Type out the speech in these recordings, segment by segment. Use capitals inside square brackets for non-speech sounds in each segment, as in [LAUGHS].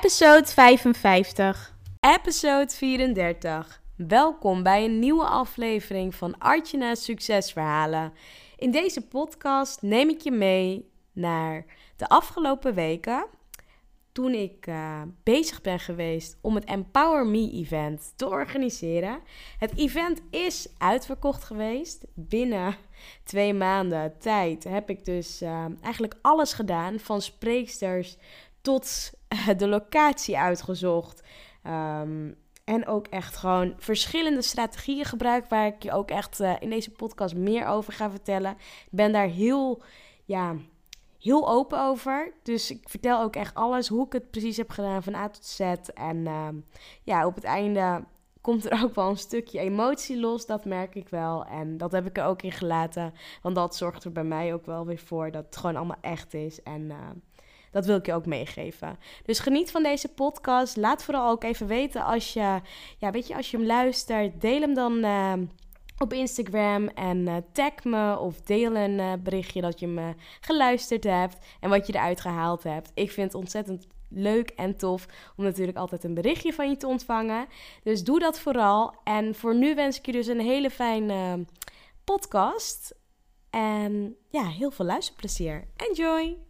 Episode 55. Episode 34. Welkom bij een nieuwe aflevering van Artjana's Succesverhalen. In deze podcast neem ik je mee naar de afgelopen weken. Toen ik uh, bezig ben geweest om het Empower Me event te organiseren. Het event is uitverkocht geweest. Binnen twee maanden tijd heb ik dus uh, eigenlijk alles gedaan. Van spreeksters tot [LAUGHS] de locatie uitgezocht. Um, en ook echt gewoon verschillende strategieën gebruikt. Waar ik je ook echt uh, in deze podcast meer over ga vertellen. Ik ben daar heel, ja, heel open over. Dus ik vertel ook echt alles. Hoe ik het precies heb gedaan van A tot Z. En uh, ja, op het einde komt er [LAUGHS] ook wel een stukje emotie los. Dat merk ik wel. En dat heb ik er ook in gelaten. Want dat zorgt er bij mij ook wel weer voor dat het gewoon allemaal echt is. En uh, dat wil ik je ook meegeven. Dus geniet van deze podcast. Laat vooral ook even weten als je, ja, weet je, als je hem luistert. Deel hem dan uh, op Instagram en uh, tag me of deel een uh, berichtje dat je me geluisterd hebt en wat je eruit gehaald hebt. Ik vind het ontzettend leuk en tof om natuurlijk altijd een berichtje van je te ontvangen. Dus doe dat vooral. En voor nu wens ik je dus een hele fijne podcast. En ja, heel veel luisterplezier. Enjoy!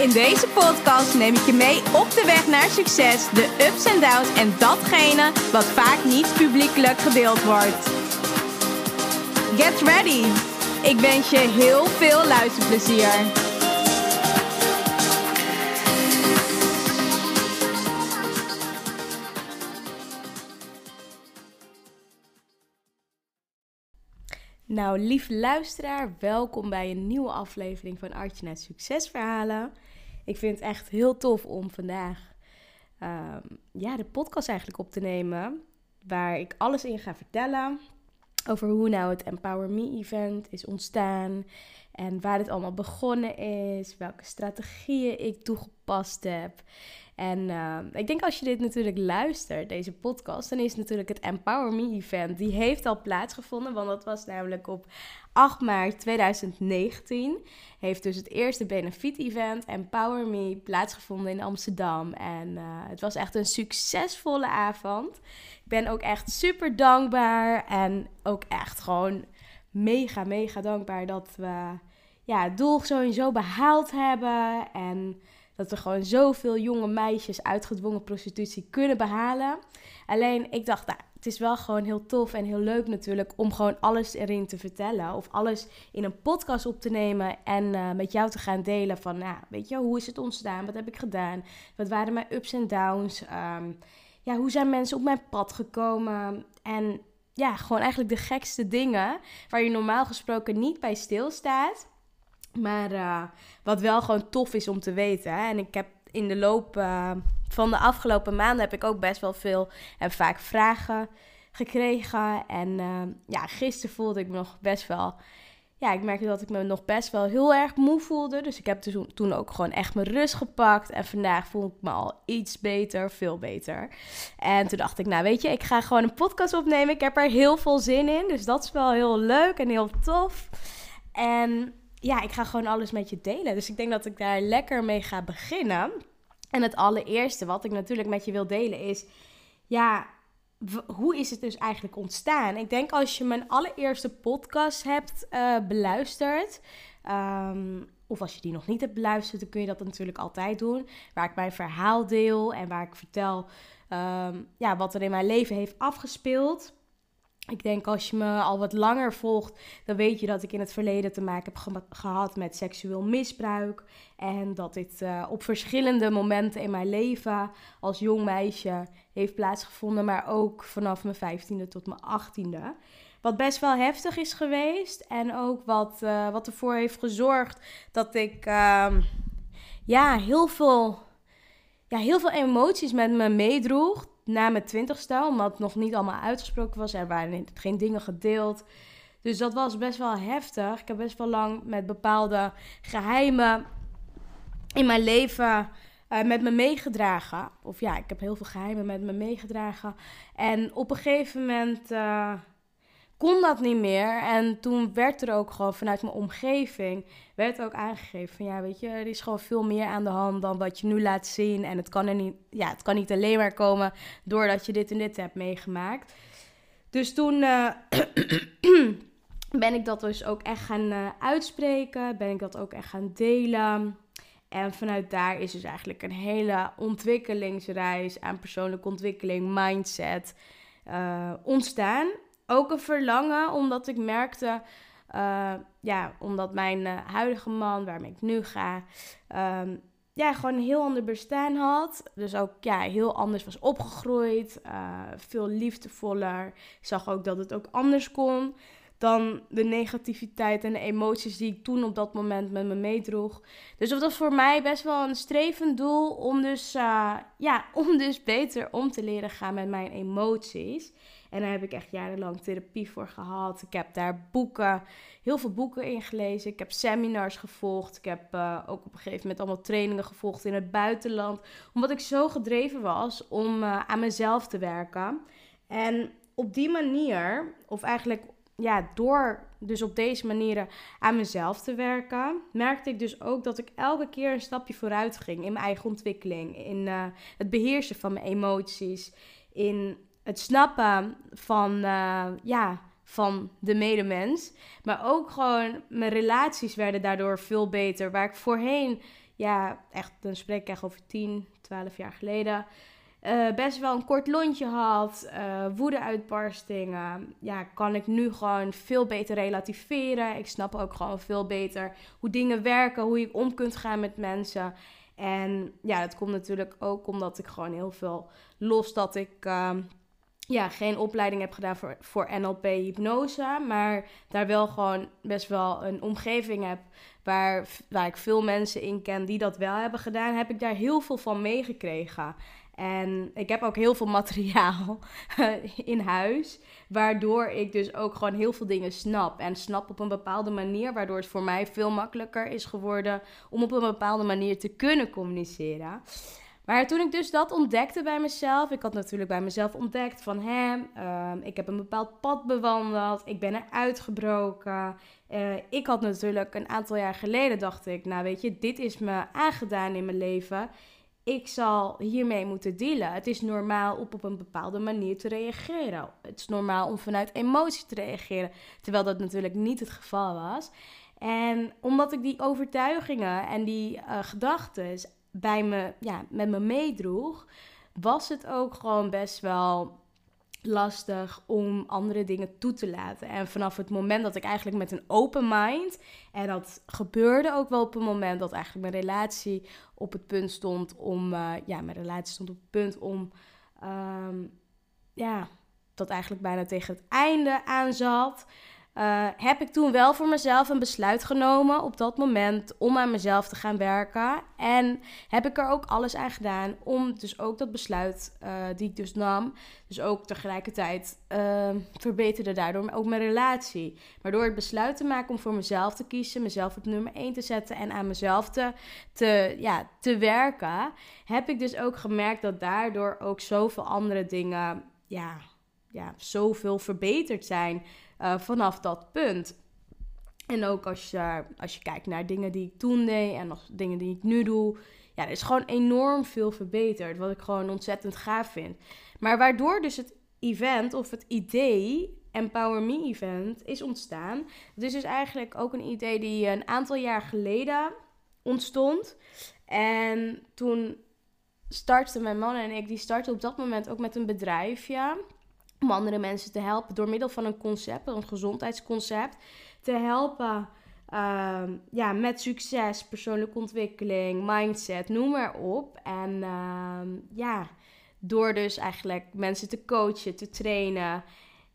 In deze podcast neem ik je mee op de weg naar succes, de ups en downs en datgene wat vaak niet publiekelijk gedeeld wordt. Get ready! Ik wens je heel veel luisterplezier. Nou, lief luisteraar, welkom bij een nieuwe aflevering van Artje naar Succesverhalen. Ik vind het echt heel tof om vandaag um, ja, de podcast eigenlijk op te nemen. Waar ik alles in ga vertellen. Over hoe nou het Empower Me event is ontstaan. En waar dit allemaal begonnen is. Welke strategieën ik toegepast heb. En uh, ik denk als je dit natuurlijk luistert, deze podcast, dan is natuurlijk het Empower Me event. Die heeft al plaatsgevonden, want dat was namelijk op 8 maart 2019. Heeft dus het eerste benefit-event Empower Me plaatsgevonden in Amsterdam. En uh, het was echt een succesvolle avond. Ik ben ook echt super dankbaar en ook echt gewoon mega, mega dankbaar dat we ja, het doel sowieso behaald hebben. En dat we gewoon zoveel jonge meisjes uitgedwongen prostitutie kunnen behalen. Alleen ik dacht, nou, het is wel gewoon heel tof en heel leuk natuurlijk om gewoon alles erin te vertellen. Of alles in een podcast op te nemen en uh, met jou te gaan delen van, nou, weet je, hoe is het ontstaan? Wat heb ik gedaan? Wat waren mijn ups en downs? Um, ja, hoe zijn mensen op mijn pad gekomen? En ja, gewoon eigenlijk de gekste dingen waar je normaal gesproken niet bij stilstaat. Maar uh, wat wel gewoon tof is om te weten. Hè? En ik heb in de loop uh, van de afgelopen maanden heb ik ook best wel veel en vaak vragen gekregen. En uh, ja, gisteren voelde ik me nog best wel. Ja, ik merkte dat ik me nog best wel heel erg moe voelde. Dus ik heb toen ook gewoon echt mijn rust gepakt. En vandaag voel ik me al iets beter, veel beter. En toen dacht ik, nou weet je, ik ga gewoon een podcast opnemen. Ik heb er heel veel zin in. Dus dat is wel heel leuk en heel tof. En ja, ik ga gewoon alles met je delen. Dus ik denk dat ik daar lekker mee ga beginnen. En het allereerste wat ik natuurlijk met je wil delen is, ja, hoe is het dus eigenlijk ontstaan? Ik denk als je mijn allereerste podcast hebt uh, beluisterd, um, of als je die nog niet hebt beluisterd, dan kun je dat natuurlijk altijd doen. Waar ik mijn verhaal deel en waar ik vertel um, ja, wat er in mijn leven heeft afgespeeld. Ik denk als je me al wat langer volgt, dan weet je dat ik in het verleden te maken heb gehad met seksueel misbruik. En dat dit uh, op verschillende momenten in mijn leven als jong meisje heeft plaatsgevonden, maar ook vanaf mijn vijftiende tot mijn achttiende. wat best wel heftig is geweest. En ook wat, uh, wat ervoor heeft gezorgd dat ik ehm, ja, heel, veel, ja, heel veel emoties met me meedroeg. Na mijn twintigste, omdat het nog niet allemaal uitgesproken was. Er waren geen dingen gedeeld. Dus dat was best wel heftig. Ik heb best wel lang met bepaalde geheimen in mijn leven uh, met me meegedragen. Of ja, ik heb heel veel geheimen met me meegedragen. En op een gegeven moment uh, kon dat niet meer. En toen werd er ook gewoon vanuit mijn omgeving, werd ook aangegeven van ja, weet je, er is gewoon veel meer aan de hand dan wat je nu laat zien. En het kan, er niet, ja, het kan niet alleen maar komen doordat je dit en dit hebt meegemaakt. Dus toen uh, [CLEARS THROAT] ben ik dat dus ook echt gaan uitspreken. Ben ik dat ook echt gaan delen. En vanuit daar is dus eigenlijk een hele ontwikkelingsreis aan persoonlijke ontwikkeling, mindset uh, ontstaan. Ook een verlangen, omdat ik merkte, uh, ja, omdat mijn uh, huidige man, waarmee ik nu ga, um, ja, gewoon een heel ander bestaan had. Dus ook ja, heel anders was opgegroeid, veel liefdevoller. Ik zag ook dat het ook anders kon dan de negativiteit en de emoties die ik toen op dat moment met me meedroeg. Dus dat was voor mij best wel een strevend doel om dus, ja, [LAUGHS] om dus beter om te leren gaan met mijn emoties. En daar heb ik echt jarenlang therapie voor gehad. Ik heb daar boeken, heel veel boeken in gelezen. Ik heb seminars gevolgd. Ik heb uh, ook op een gegeven moment allemaal trainingen gevolgd in het buitenland. Omdat ik zo gedreven was om uh, aan mezelf te werken. En op die manier, of eigenlijk ja, door dus op deze manieren aan mezelf te werken, merkte ik dus ook dat ik elke keer een stapje vooruit ging in mijn eigen ontwikkeling, in uh, het beheersen van mijn emoties, in het snappen van, uh, ja, van de medemens. Maar ook gewoon mijn relaties werden daardoor veel beter. Waar ik voorheen, ja, echt, dan spreek ik echt over 10, 12 jaar geleden uh, best wel een kort lontje had, uh, woedeuitbarstingen, ja, kan ik nu gewoon veel beter relativeren. Ik snap ook gewoon veel beter hoe dingen werken, hoe je om kunt gaan met mensen. En ja, dat komt natuurlijk ook omdat ik gewoon heel veel los dat ik uh, ja, geen opleiding heb gedaan voor, voor NLP hypnose, maar daar wel gewoon best wel een omgeving heb waar, waar ik veel mensen in ken die dat wel hebben gedaan, heb ik daar heel veel van meegekregen. En ik heb ook heel veel [LAUGHS] materiaal in huis. Waardoor ik dus ook gewoon heel veel dingen snap. En snap op een bepaalde manier. Waardoor het voor mij veel makkelijker is geworden om op een bepaalde manier te kunnen communiceren. Maar toen ik dus dat ontdekte bij mezelf, ik had natuurlijk bij mezelf ontdekt van uh, ik heb een bepaald pad bewandeld, ik ben er uitgebroken. Uh, ik had natuurlijk een aantal jaar geleden dacht ik, nou weet je, dit is me aangedaan in mijn leven ik zal hiermee moeten dealen. Het is normaal om op een bepaalde manier te reageren. Het is normaal om vanuit emotie te reageren, terwijl dat natuurlijk niet het geval was. En omdat ik die overtuigingen en die uh, gedachten bij me, ja, met me meedroeg, was het ook gewoon best wel lastig om andere dingen toe te laten. En vanaf het moment dat ik eigenlijk met een open mind, en dat gebeurde ook wel op een moment dat eigenlijk mijn relatie op het punt stond om, uh, ja, mijn relatie stond op het punt om, um, ja, dat eigenlijk bijna tegen het einde aan zat. Uh, heb ik toen wel voor mezelf een besluit genomen op dat moment om aan mezelf te gaan werken. En heb ik er ook alles aan gedaan om dus ook dat besluit uh, die ik dus nam, dus ook tegelijkertijd uh, verbeterde daardoor ook mijn relatie. Maar door het besluit te maken om voor mezelf te kiezen, mezelf op nummer 1 te zetten en aan mezelf te, te, ja, te werken, heb ik dus ook gemerkt dat daardoor ook zoveel andere dingen, ja, ja zoveel verbeterd zijn. Uh, vanaf dat punt. En ook als je, als je kijkt naar dingen die ik toen deed en nog dingen die ik nu doe. Ja, er is gewoon enorm veel verbeterd. Wat ik gewoon ontzettend gaaf vind. Maar waardoor dus het event of het idee Empower Me Event is ontstaan. Het is dus eigenlijk ook een idee die een aantal jaar geleden ontstond. En toen startten mijn man en ik, die startten op dat moment ook met een bedrijfje om andere mensen te helpen door middel van een concept, een gezondheidsconcept, te helpen uh, ja, met succes, persoonlijke ontwikkeling, mindset, noem maar op. En uh, ja, door dus eigenlijk mensen te coachen, te trainen.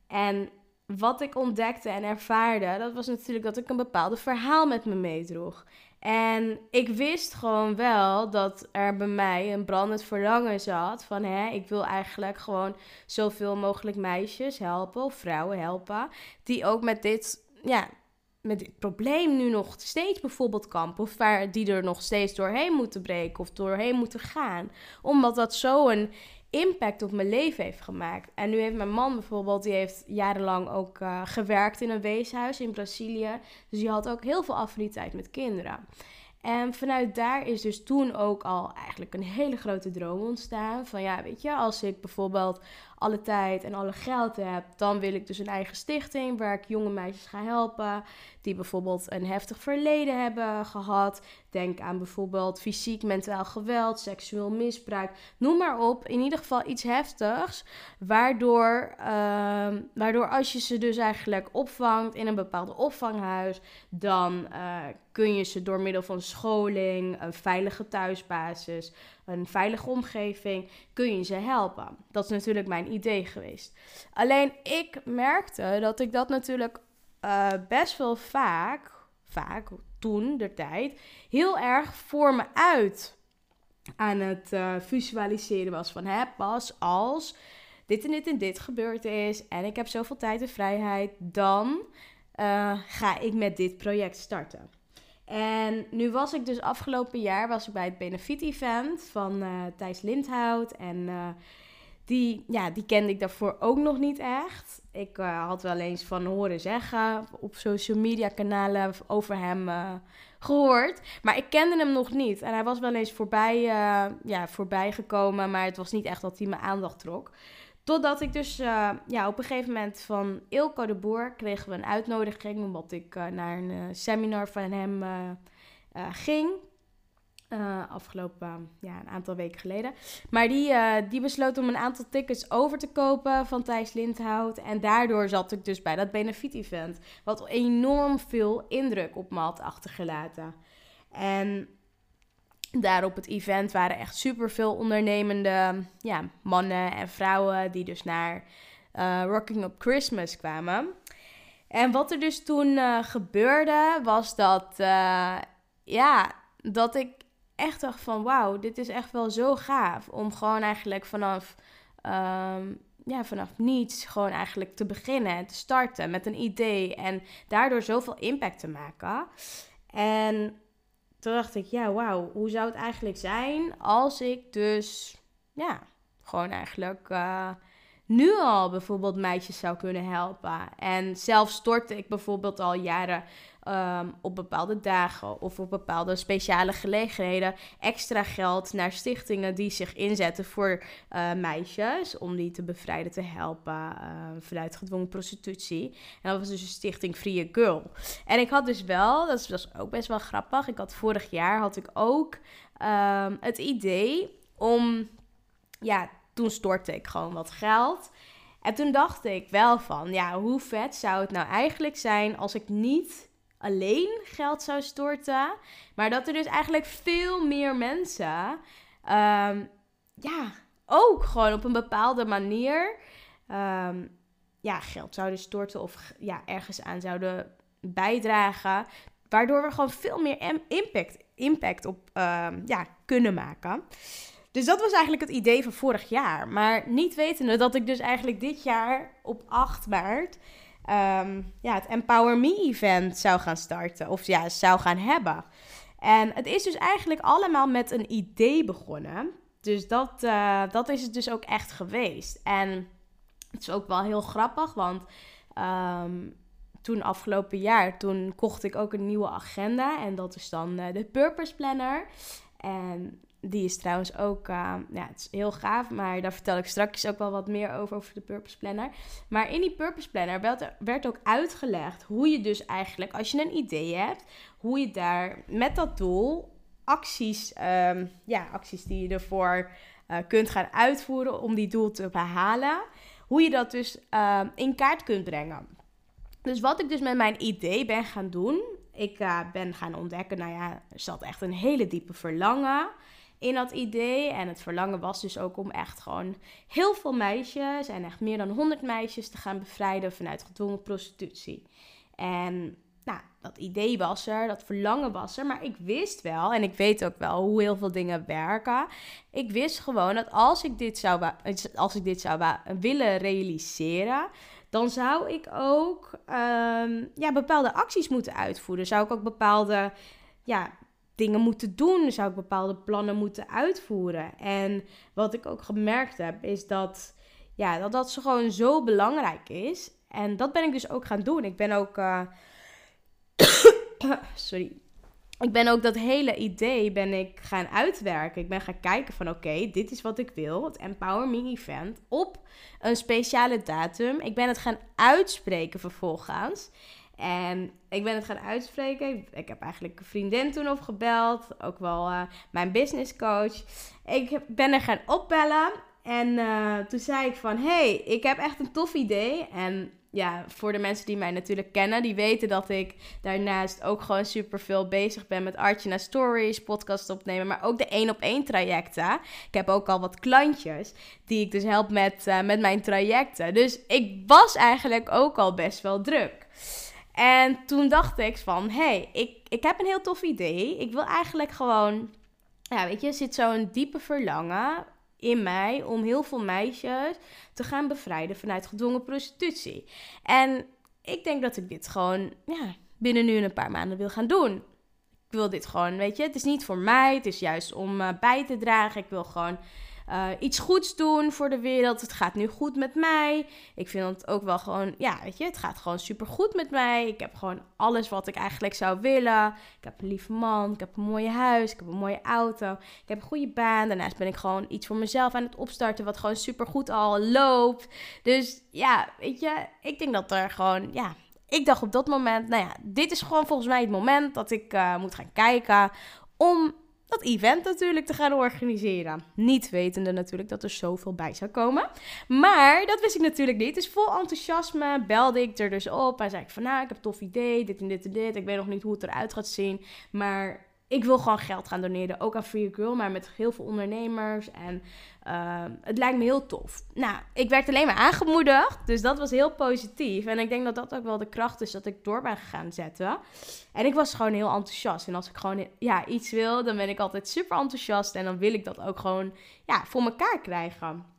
En wat ik ontdekte en ervaarde, dat was natuurlijk dat ik een bepaald verhaal met me meedroeg. En ik wist gewoon wel dat er bij mij een brandend verlangen zat van hè, ik wil eigenlijk gewoon zoveel mogelijk meisjes helpen of vrouwen helpen die ook met dit, ja, met dit probleem nu nog steeds bijvoorbeeld kampen of waar die er nog steeds doorheen moeten breken of doorheen moeten gaan, omdat dat zo'n impact op mijn leven heeft gemaakt. En nu heeft mijn man bijvoorbeeld, die heeft jarenlang ook uh, gewerkt in een weeshuis in Brazilië. Dus die had ook heel veel affiniteit met kinderen. En vanuit daar is dus toen ook al eigenlijk een hele grote droom ontstaan. Van ja, weet je, als ik bijvoorbeeld alle tijd en alle geld heb, dan wil ik dus een eigen stichting waar ik jonge meisjes ga helpen. Die bijvoorbeeld een heftig verleden hebben gehad. Denk aan bijvoorbeeld fysiek, mentaal geweld, seksueel misbruik. Noem maar op. In ieder geval iets heftigs. Waardoor, uh, waardoor als je ze dus eigenlijk opvangt in een bepaalde opvanghuis, dan uh, kun je ze door middel van scholing, een veilige thuisbasis, een veilige omgeving, kun je ze helpen. Dat is natuurlijk mijn idee geweest. Alleen ik merkte dat ik dat natuurlijk uh, best wel vaak, vaak toen de tijd, heel erg voor me uit aan het uh, visualiseren was van hè, pas als dit en dit en dit gebeurd is en ik heb zoveel tijd en vrijheid, dan uh, ga ik met dit project starten. En nu was ik dus afgelopen jaar was ik bij het Benefit Event van uh, Thijs Lindhout. En uh, die, ja, die kende ik daarvoor ook nog niet echt. Ik uh, had wel eens van horen zeggen op social media kanalen over hem gehoord. Maar ik kende hem nog niet. En hij was wel eens voorbij, ja, voorbij gekomen, maar het was niet echt dat hij mijn aandacht trok. Totdat ik dus uh, ja, op een gegeven moment van Ilko de Boer kregen we een uitnodiging. Omdat ik uh, naar een uh, seminar van hem ging. afgelopen ja, een aantal weken geleden. Maar die, die besloot om een aantal tickets over te kopen van Thijs Lindhout. En daardoor zat ik dus bij dat Benefit-event. Wat enorm veel indruk op me had achtergelaten. En daar op het event waren echt super veel ondernemende ja, mannen en vrouwen die dus naar uh, Rocking Up Christmas kwamen. En wat er dus toen uh, gebeurde, was dat, uh, ja, dat ik echt dacht van wauw, dit is echt wel zo gaaf. Om gewoon eigenlijk vanaf, um, ja, vanaf niets gewoon eigenlijk te beginnen, te starten met een idee. En daardoor zoveel impact te maken. En toen dacht ik, ja, wauw, hoe zou het eigenlijk zijn als ik dus, ja, gewoon eigenlijk uh, nu al bijvoorbeeld meisjes zou kunnen helpen. En zelf stortte ik bijvoorbeeld al jaren um, op bepaalde dagen of op bepaalde speciale gelegenheden extra geld naar stichtingen die zich inzetten voor uh, meisjes. Om die te bevrijden, te helpen uh, vanuit gedwongen prostitutie. En dat was dus een stichting Free Girl. En ik had dus wel, dat was ook best wel grappig. Ik had vorig jaar had ik ook um, het idee om, ja, toen stortte ik gewoon wat geld. En toen dacht ik wel van, ja, hoe vet zou het nou eigenlijk zijn als ik niet alleen geld zou storten. Maar dat er dus eigenlijk veel meer mensen, um, ja, ook gewoon op een bepaalde manier um, ja, geld zouden storten of ja, ergens aan zouden bijdragen. Waardoor we gewoon veel meer impact, impact op um, ja, kunnen maken. Dus dat was eigenlijk het idee van vorig jaar. Maar niet wetende dat ik dus eigenlijk dit jaar op 8 maart um, ja, het Empower Me event zou gaan starten. Of ja, zou gaan hebben. En het is dus eigenlijk allemaal met een idee begonnen. Dus dat, uh, dat is het dus ook echt geweest. En het is ook wel heel grappig, want um, toen afgelopen jaar, toen kocht ik ook een nieuwe agenda. En dat is dan uh, de Purpose Planner. En die is trouwens ook, uh, ja, het is heel gaaf, maar daar vertel ik straks ook wel wat meer over, over de Purpose Planner. Maar in die Purpose Planner werd, ook uitgelegd hoe je dus eigenlijk, als je een idee hebt, hoe je daar met dat doel acties, um, ja, acties die je ervoor uh, kunt gaan uitvoeren om die doel te behalen, hoe je dat dus uh, in kaart kunt brengen. Dus wat ik dus met mijn idee ben gaan doen, ik uh, ben gaan ontdekken, nou ja, er zat echt een hele diepe verlangen in dat idee. En het verlangen was dus ook om echt gewoon heel veel meisjes, en echt meer dan 100 meisjes, te gaan bevrijden vanuit gedwongen prostitutie. En nou, dat idee was er, dat verlangen was er, maar ik wist wel, en ik weet ook wel hoe heel veel dingen werken. Ik wist gewoon dat als ik dit zou, als ik dit zou willen realiseren, dan zou ik ook ehm, ja, bepaalde acties moeten uitvoeren. Zou ik ook bepaalde ja, dingen moeten doen. Zou ik bepaalde plannen moeten uitvoeren. En wat ik ook gemerkt heb, is dat ja, dat, dat gewoon zo belangrijk is. En dat ben ik dus ook gaan doen. Ik ben ook. Uh... [COUGHS] Sorry ik ben ook dat hele idee ben ik gaan uitwerken. Ik ben gaan kijken van oké, dit is wat ik wil. Het Empower Me Event op een speciale datum. Ik ben het gaan uitspreken vervolgens. En ik ben het gaan uitspreken. Ik heb eigenlijk een vriendin toen op gebeld. Ook wel uh, mijn business coach. Ik ben er gaan opbellen. En uh, toen zei ik van, hey, ik heb echt een tof idee. En ja, voor de mensen die mij natuurlijk kennen, die weten dat ik daarnaast ook gewoon super veel bezig ben met Artje Stories, podcast opnemen, maar ook de één op één trajecten. Ik heb ook al wat klantjes die ik dus help met, uh, met mijn trajecten. Dus ik was eigenlijk ook al best wel druk. En toen dacht ik van, hé, hey, ik, ik heb een heel tof idee. Ik wil eigenlijk gewoon, ja, weet je, er zit zo'n diepe verlangen in mij om heel veel meisjes te gaan bevrijden vanuit gedwongen prostitutie. En ik denk dat ik dit gewoon ja, binnen nu een paar maanden wil gaan doen. Ik wil dit gewoon, weet je, het is niet voor mij, het is juist om uh, bij te dragen. Ik wil gewoon uh, iets goeds doen voor de wereld. Het gaat nu goed met mij. Ik vind het ook wel gewoon, ja, weet je, het gaat gewoon super goed met mij. Ik heb gewoon alles wat ik eigenlijk zou willen. Ik heb een lieve man, ik heb een mooie huis, ik heb een mooie auto, ik heb een goede baan. Daarnaast ben ik gewoon iets voor mezelf aan het opstarten wat gewoon super goed al loopt. Dus ja, weet je, ik denk dat er gewoon, ja, ik dacht op dat moment, nou ja, dit is gewoon volgens mij het moment dat ik uh, moet gaan kijken om dat event natuurlijk te gaan organiseren. Niet wetende natuurlijk dat er zoveel bij zou komen. Maar dat wist ik natuurlijk niet. Dus vol enthousiasme belde ik er dus op. En zei ik van nou, ik heb een tof idee, dit en dit en dit. Ik weet nog niet hoe het eruit gaat zien. Maar ik wil gewoon geld gaan doneren. Ook aan Free Girl, maar met heel veel ondernemers. En uh, het lijkt me heel tof. Nou, ik werd alleen maar aangemoedigd. Dus dat was heel positief. En ik denk dat dat ook wel de kracht is dat ik door ben gegaan zetten. En ik was gewoon heel enthousiast. En als ik gewoon ja, iets wil, dan ben ik altijd super enthousiast. En dan wil ik dat ook gewoon ja, voor elkaar krijgen.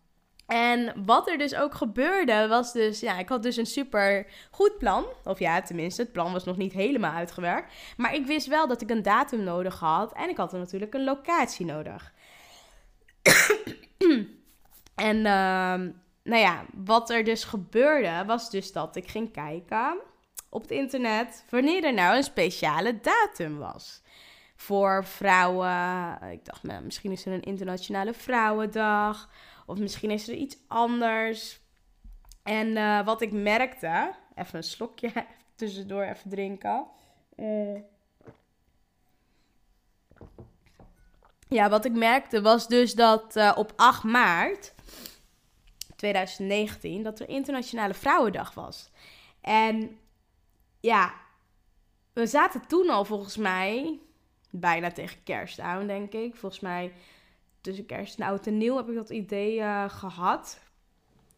En wat er dus ook gebeurde, was dus, ja, ik had dus een super goed plan. Of ja, tenminste, het plan was nog niet helemaal uitgewerkt. Maar ik wist wel dat ik een datum nodig had. En ik had er natuurlijk een locatie nodig. [COUGHS] en uh, nou ja, wat er dus gebeurde, was dus dat ik ging kijken op het internet wanneer er nou een speciale datum was. Voor vrouwen, ik dacht, nou, misschien is er een internationale vrouwendag. Of misschien is er iets anders. En uh, wat ik merkte, even een slokje [LAUGHS] tussendoor even drinken. Uh. Ja, wat ik merkte was dus dat uh, op 8 maart 2019 dat er Internationale Vrouwendag was. En ja, we zaten toen al volgens mij bijna tegen kerst aan, denk ik. Volgens mij tussen kerst en oud en nieuw heb ik dat idee uh, gehad.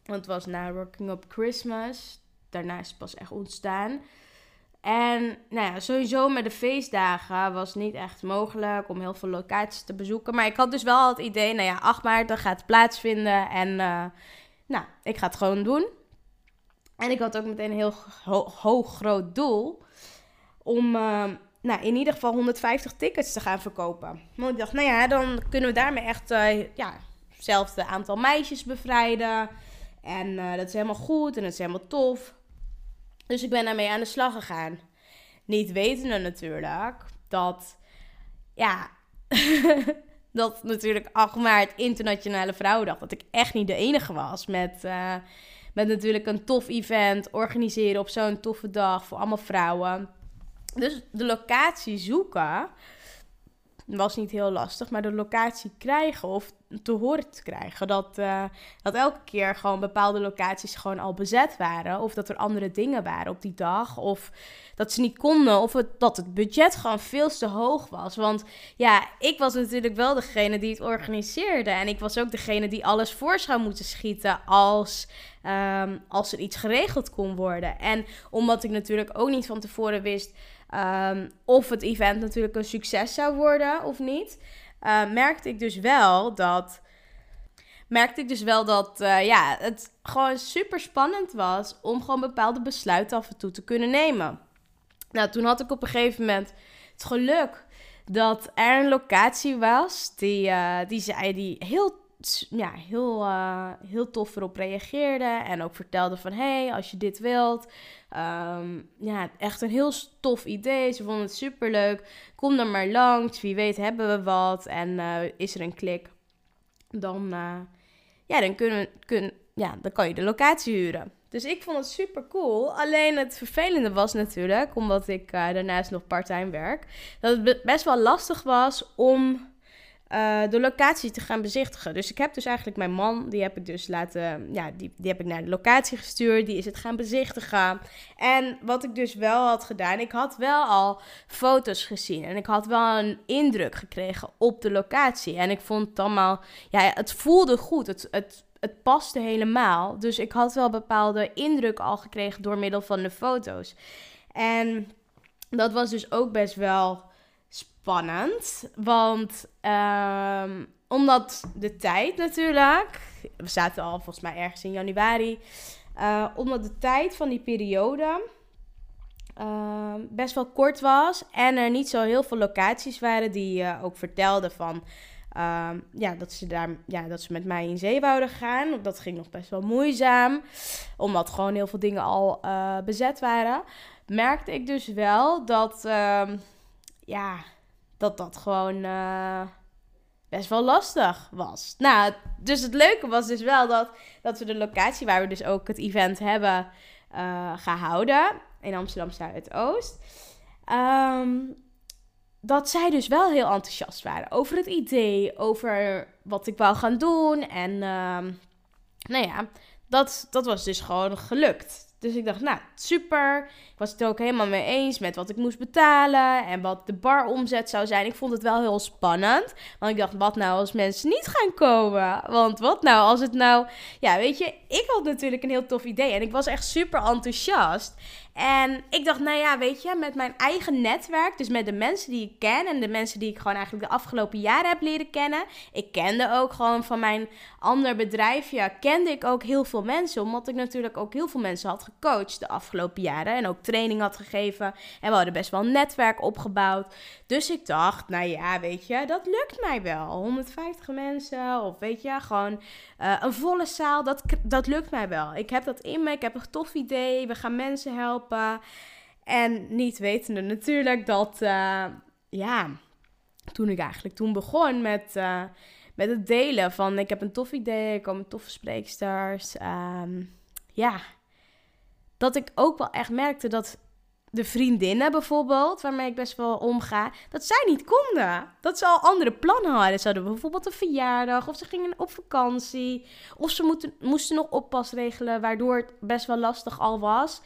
Want het was na Rocking Up Christmas. Daarna is het pas echt ontstaan. En nou ja, sowieso met de feestdagen was niet echt mogelijk om heel veel locaties te bezoeken. Maar ik had dus wel het idee, nou ja, 8 maart dan gaat het plaatsvinden. En uh, nou, ik ga het gewoon doen. En ik had ook meteen een heel ho hoog groot doel om uh, nou, in ieder geval 150 tickets te gaan verkopen. Want ik dacht, nou ja, dan kunnen we daarmee echt uh, ja, hetzelfde aantal meisjes bevrijden. En uh, dat is helemaal goed en dat is helemaal tof. Dus ik ben daarmee aan de slag gegaan. Niet wetende natuurlijk dat, ja, [LAUGHS] dat natuurlijk 8 maart Internationale Vrouwendag, dat ik echt niet de enige was met, uh, met natuurlijk een tof event organiseren op zo'n toffe dag voor allemaal vrouwen. Dus de locatie zoeken was niet heel lastig, maar de locatie krijgen of te horen te krijgen. Dat, uh, dat elke keer gewoon bepaalde locaties gewoon al bezet waren. Of dat er andere dingen waren op die dag. Of dat ze niet konden. Of dat het budget gewoon veel te hoog was. Want ja, ik was natuurlijk wel degene die het organiseerde. En ik was ook degene die alles voor zou moeten schieten als, um, als er iets geregeld kon worden. En omdat ik natuurlijk ook niet van tevoren wist um, of het event natuurlijk een succes zou worden of niet. Uh, merkte ik dus wel dat. Merkte ik dus wel dat uh, ja, het gewoon super spannend was om gewoon bepaalde besluiten af en toe te kunnen nemen. Nou, toen had ik op een gegeven moment het geluk dat er een locatie was die, uh, die zei die heel ja, heel, heel tof erop reageerde. En ook vertelde van, hey, als je dit wilt. Um, ja, echt een heel tof idee. Ze vonden het super leuk. Kom dan maar langs. Wie weet hebben we wat. En uh, is er een klik. Dan, uh, ja, dan, kunnen, kun, ja, dan kan je de locatie huren. Dus ik vond het super cool. Alleen het vervelende was natuurlijk, omdat ik daarnaast nog parttime werk, dat het best wel lastig was om uh, de locatie te gaan bezichtigen. Dus ik heb dus eigenlijk mijn man, die heb ik dus laten, ja, die, die heb ik naar de locatie gestuurd. Die is het gaan bezichtigen. En wat ik dus wel had gedaan, ik had wel al foto's gezien. En ik had wel een indruk gekregen op de locatie. En ik vond het allemaal, ja, het voelde goed. Het, het, het paste helemaal. Dus ik had wel bepaalde indruk al gekregen door middel van de foto's. En dat was dus ook best wel spannend. Want um, omdat de tijd natuurlijk. We zaten al volgens mij ergens in januari. Uh, omdat de tijd van die periode uh, best wel kort was. En er niet zo heel veel locaties waren die uh, ook vertelden van. Uh, ja, dat ze daar, ja, dat ze met mij in zee wouden gaan. Dat ging nog best wel moeizaam. Omdat gewoon heel veel dingen al uh, bezet waren. Merkte ik dus wel dat, ja, dat dat gewoon uh, best wel lastig was. Nou, dus het leuke was dus wel dat, dat we de locatie waar we dus ook het event hebben uh, gehouden in Amsterdam Zuidoost. Um, dat zij dus wel heel enthousiast waren over het idee, over wat ik wou gaan doen. En um, nou ja, dat, dat was dus gewoon gelukt. Dus ik dacht, nou, super. Ik was het ook helemaal mee eens met wat ik moest betalen en wat de baromzet zou zijn. Ik vond het wel heel spannend. Want ik dacht, wat nou als mensen niet gaan komen? Want wat nou als het nou... Ja, weet je, ik had natuurlijk een heel tof idee en ik was echt super enthousiast. En ik dacht, nou ja, weet je, met mijn eigen netwerk, dus met de mensen die ik ken en de mensen die ik gewoon eigenlijk de afgelopen jaren heb leren kennen. Ik kende ook gewoon van mijn ander bedrijfje, kende ik ook heel veel mensen, omdat ik natuurlijk ook heel veel mensen had gecoacht de afgelopen jaren en ook training had gegeven. En we hadden best wel een netwerk opgebouwd. Dus ik dacht, nou ja, weet je, dat lukt mij wel. 150 mensen of weet je, gewoon uh, een volle zaal, dat, dat lukt mij wel. Ik heb dat in me, ik heb een tof idee, we gaan mensen helpen. En niet wetende natuurlijk dat, uh, ja, toen ik eigenlijk toen begon met, uh, met het delen van ik heb een tof idee, ik komen toffe spreeksters. Um, ja, dat ik ook wel echt merkte dat de vriendinnen bijvoorbeeld, waarmee ik best wel omga, dat zij niet konden. Dat ze al andere plannen hadden. Ze hadden bijvoorbeeld een verjaardag, of ze gingen op vakantie, of ze moeten, moesten nog oppas regelen, waardoor het best wel lastig al was.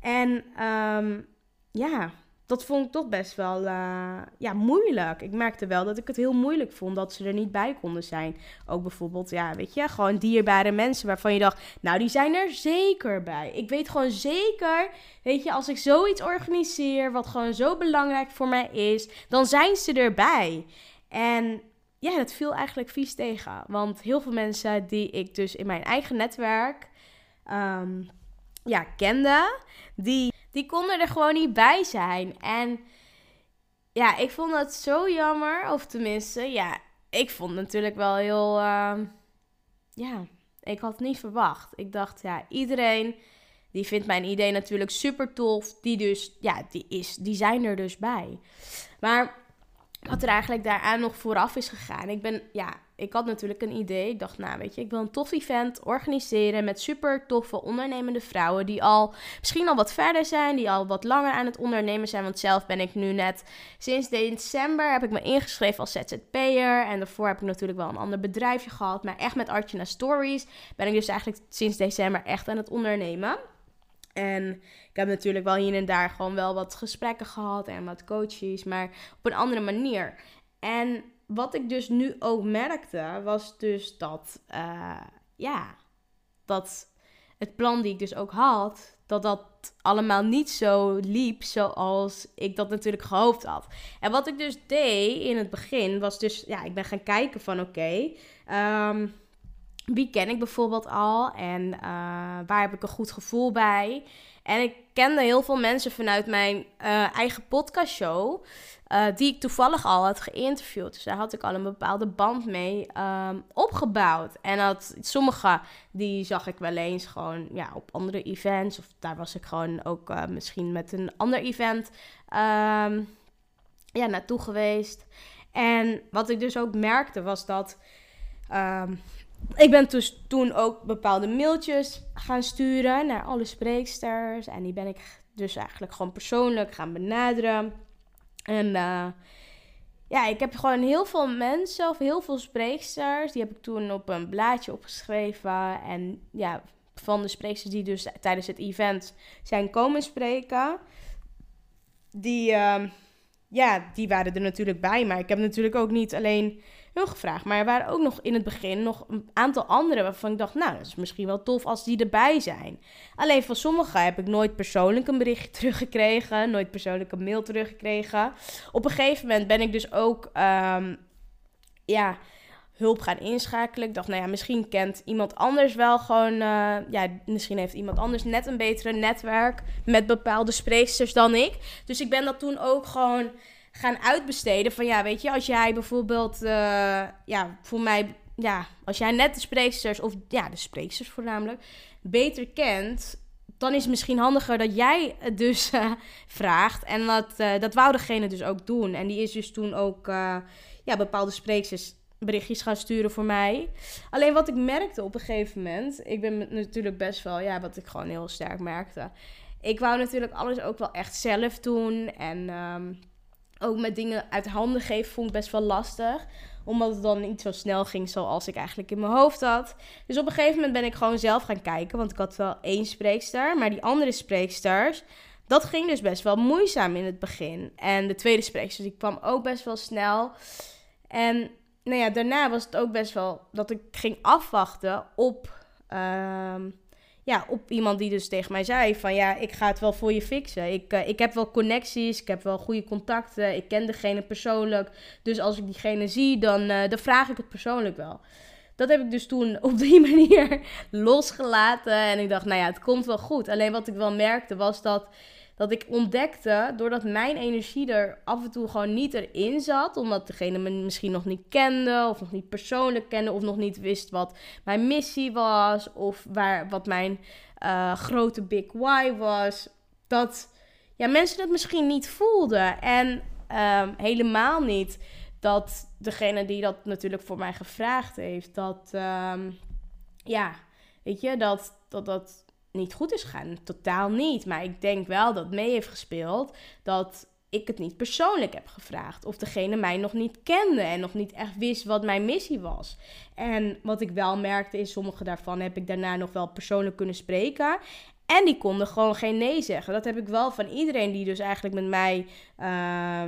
En um, ja, dat vond ik toch best wel uh, ja, moeilijk. Ik merkte wel dat ik het heel moeilijk vond dat ze er niet bij konden zijn. Ook bijvoorbeeld, ja, weet je, gewoon dierbare mensen waarvan je dacht, nou, die zijn er zeker bij. Ik weet gewoon zeker, weet je, als ik zoiets organiseer, wat gewoon zo belangrijk voor mij is, dan zijn ze erbij. En ja, dat viel eigenlijk vies tegen. Want heel veel mensen die ik dus in mijn eigen netwerk um, ja, kende, die, die konden er gewoon niet bij zijn. En ja, ik vond dat zo jammer. Of tenminste, ja, ik vond het natuurlijk wel heel. Uh, ja, ik had het niet verwacht. Ik dacht, ja, iedereen die vindt mijn idee natuurlijk super tof. Die dus, ja, die, is, die zijn er dus bij. Maar wat er eigenlijk daaraan nog vooraf is gegaan. Ik ben, ja, ik had natuurlijk een idee. Ik dacht, nou weet je, ik wil een tof event organiseren met super toffe ondernemende vrouwen die al misschien al wat verder zijn, die al wat langer aan het ondernemen zijn. Want zelf ben ik nu net sinds december heb ik me ingeschreven als ZZP'er en daarvoor heb ik natuurlijk wel een ander bedrijfje gehad, maar echt met Artjana Stories ben ik dus eigenlijk sinds december echt aan het ondernemen. En ik heb natuurlijk wel hier en daar gewoon wel wat gesprekken gehad en wat coaches, maar op een andere manier. En wat ik dus nu ook merkte, was dus dat, uh, ja, dat het plan die ik dus ook had, dat dat allemaal niet zo liep zoals ik dat natuurlijk gehoopt had. En wat ik dus deed in het begin, was dus, ja, ik ben gaan kijken van oké, ehm, wie ken ik bijvoorbeeld al en uh, waar heb ik een goed gevoel bij. En ik kende heel veel mensen vanuit mijn uh, eigen podcastshow. Uh, die ik toevallig al had geïnterviewd. Dus daar had ik al een bepaalde band mee um, opgebouwd. En dat, sommige die zag ik wel eens gewoon ja, op andere events. Of daar was ik gewoon ook uh, misschien met een ander event um, ja, naartoe geweest. En wat ik dus ook merkte was dat. Um, ik ben dus toen ook bepaalde mailtjes gaan sturen naar alle spreeksters. En die ben ik dus eigenlijk gewoon persoonlijk gaan benaderen. En uh, ja, ik heb gewoon heel veel mensen of heel veel spreeksters. Die heb ik toen op een blaadje opgeschreven. En ja, van de spreeksters die dus tijdens het event zijn komen spreken. Die, uh, ja, die waren er natuurlijk bij. Maar ik heb natuurlijk ook niet alleen Maar er waren ook nog in het begin nog een aantal andere waarvan ik dacht, nou, dat is misschien wel tof als die erbij zijn. Alleen van sommigen heb ik nooit persoonlijk een berichtje [LAUGHS] teruggekregen, nooit persoonlijk een mail teruggekregen. Op een gegeven moment ben ik dus ook, um, ja, hulp gaan inschakelen. Ik dacht, nou ja, misschien kent iemand anders wel gewoon, uh, ja, misschien heeft iemand anders net een betere netwerk met bepaalde spreeksters dan ik. Dus ik ben dat toen ook gewoon gaan uitbesteden. Van ja, weet je, als jij bijvoorbeeld, uh, ja, voor mij, ja, als jij net de spreeksters, of ja, de spreeksters voornamelijk, beter kent, dan is het misschien handiger dat jij het dus uh, vraagt. En dat, uh, dat wou degene dus ook doen. En die is dus toen ook, ja, bepaalde spreeksters berichtjes gaan sturen voor mij. Alleen wat ik merkte op een gegeven moment, ik ben natuurlijk best wel, ja, wat ik gewoon heel sterk merkte. Ik wou natuurlijk alles ook wel echt zelf doen. En um, ook met dingen uit handen geven vond ik best wel lastig. Omdat het dan niet zo snel ging zoals ik eigenlijk in mijn hoofd had. Dus op een gegeven moment ben ik gewoon zelf gaan kijken. Want ik had wel één spreekster. Maar die andere spreeksters, dat ging dus best wel moeizaam in het begin. En de tweede spreekster, die kwam ook best wel snel. En nou ja, daarna was het ook best wel dat ik ging afwachten op... Uh, ja, op iemand die dus tegen mij zei van ja, ik ga het wel voor je fixen. Ik, uh, ik heb wel connecties, ik heb wel goede contacten, ik ken degene persoonlijk. Dus als ik diegene zie, dan, uh, dan vraag ik het persoonlijk wel. Dat heb ik dus toen [LAUGHS] op die manier [LAUGHS] losgelaten. En ik dacht, nou ja, het komt wel goed. Alleen wat ik wel merkte was dat dat ik ontdekte, doordat mijn energie er af en toe gewoon niet erin zat, omdat degene me misschien nog niet kende, of nog niet persoonlijk kende, of nog niet wist wat mijn missie was, of waar, wat mijn uh, grote big why was, dat ja, mensen het misschien niet voelden. En um, helemaal niet dat degene die dat natuurlijk voor mij gevraagd heeft, dat, um, ja, weet je, dat dat. dat niet goed is gegaan. Totaal niet. Maar ik denk wel dat mee heeft gespeeld dat ik het niet persoonlijk heb gevraagd. Of degene mij nog niet kende en nog niet echt wist wat mijn missie was. En wat ik wel merkte is, sommige daarvan heb ik daarna nog wel persoonlijk kunnen spreken. En die konden gewoon geen nee zeggen. Dat heb ik wel van iedereen die dus eigenlijk met mij uh,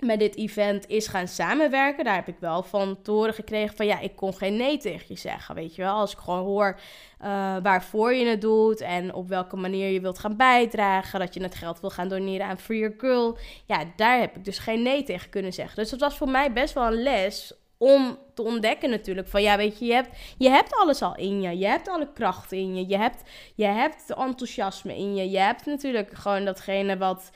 met dit event is gaan samenwerken. Daar heb ik wel van te horen gekregen van ja, ik kon geen nee tegen je zeggen. Weet je wel, als ik gewoon hoor uh, waarvoor je het doet en op welke manier je wilt gaan bijdragen. Dat je het geld wil gaan doneren aan Free Your Girl. Ja, daar heb ik dus geen nee tegen kunnen zeggen. Dus dat was voor mij best wel een les om te ontdekken natuurlijk van ja, weet je, je hebt, je hebt alles al in je. Je hebt alle kracht in je. Je hebt, je hebt enthousiasme in je. Je hebt natuurlijk gewoon datgene wat...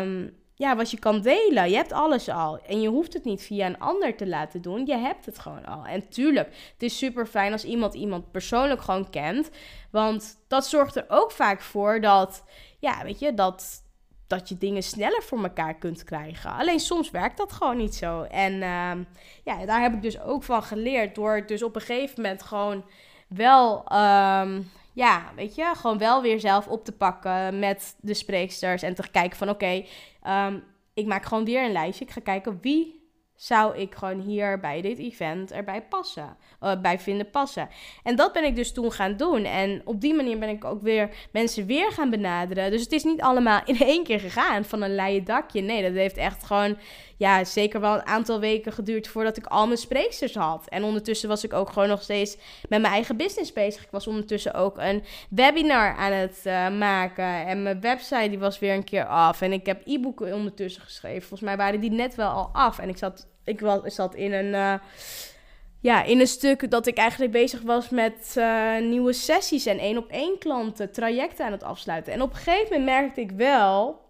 Um, ja, wat je kan delen. Je hebt alles al. En je hoeft het niet via een ander te laten doen. Je hebt het gewoon al. En tuurlijk, het is super fijn als iemand iemand persoonlijk gewoon kent. Want dat zorgt er ook vaak voor dat, ja, weet je, dat dat je dingen sneller voor elkaar kunt krijgen. Alleen soms werkt dat gewoon niet zo. En ehm, ja, daar heb ik dus ook van geleerd. Door dus op een gegeven moment gewoon wel, ehm, ja, weet je, gewoon wel weer zelf op te pakken met de spreeksters. En te kijken van oké, ehm, ik maak gewoon weer een lijstje. Ik ga kijken wie zou ik gewoon hier bij dit event erbij passen, uh, bij vinden passen. En dat ben ik dus toen gaan doen. En op die manier ben ik ook weer mensen weer gaan benaderen. Dus het is niet allemaal in één keer gegaan van een leien dakje. Nee, dat heeft echt gewoon, ja, zeker wel een aantal weken geduurd voordat ik al mijn spreeksters had. En ondertussen was ik ook gewoon nog steeds met mijn eigen business bezig. Ik was ondertussen ook een webinar aan het uh, maken. En mijn website die was weer een keer af. En ik heb e-boeken ondertussen geschreven. Volgens mij waren die net wel al af. En ik zat ik was, zat in een, uh, ja, in een stuk dat ik eigenlijk bezig was met uh, nieuwe sessies en één op één klanten, trajecten aan het afsluiten. En op een gegeven moment merkte ik wel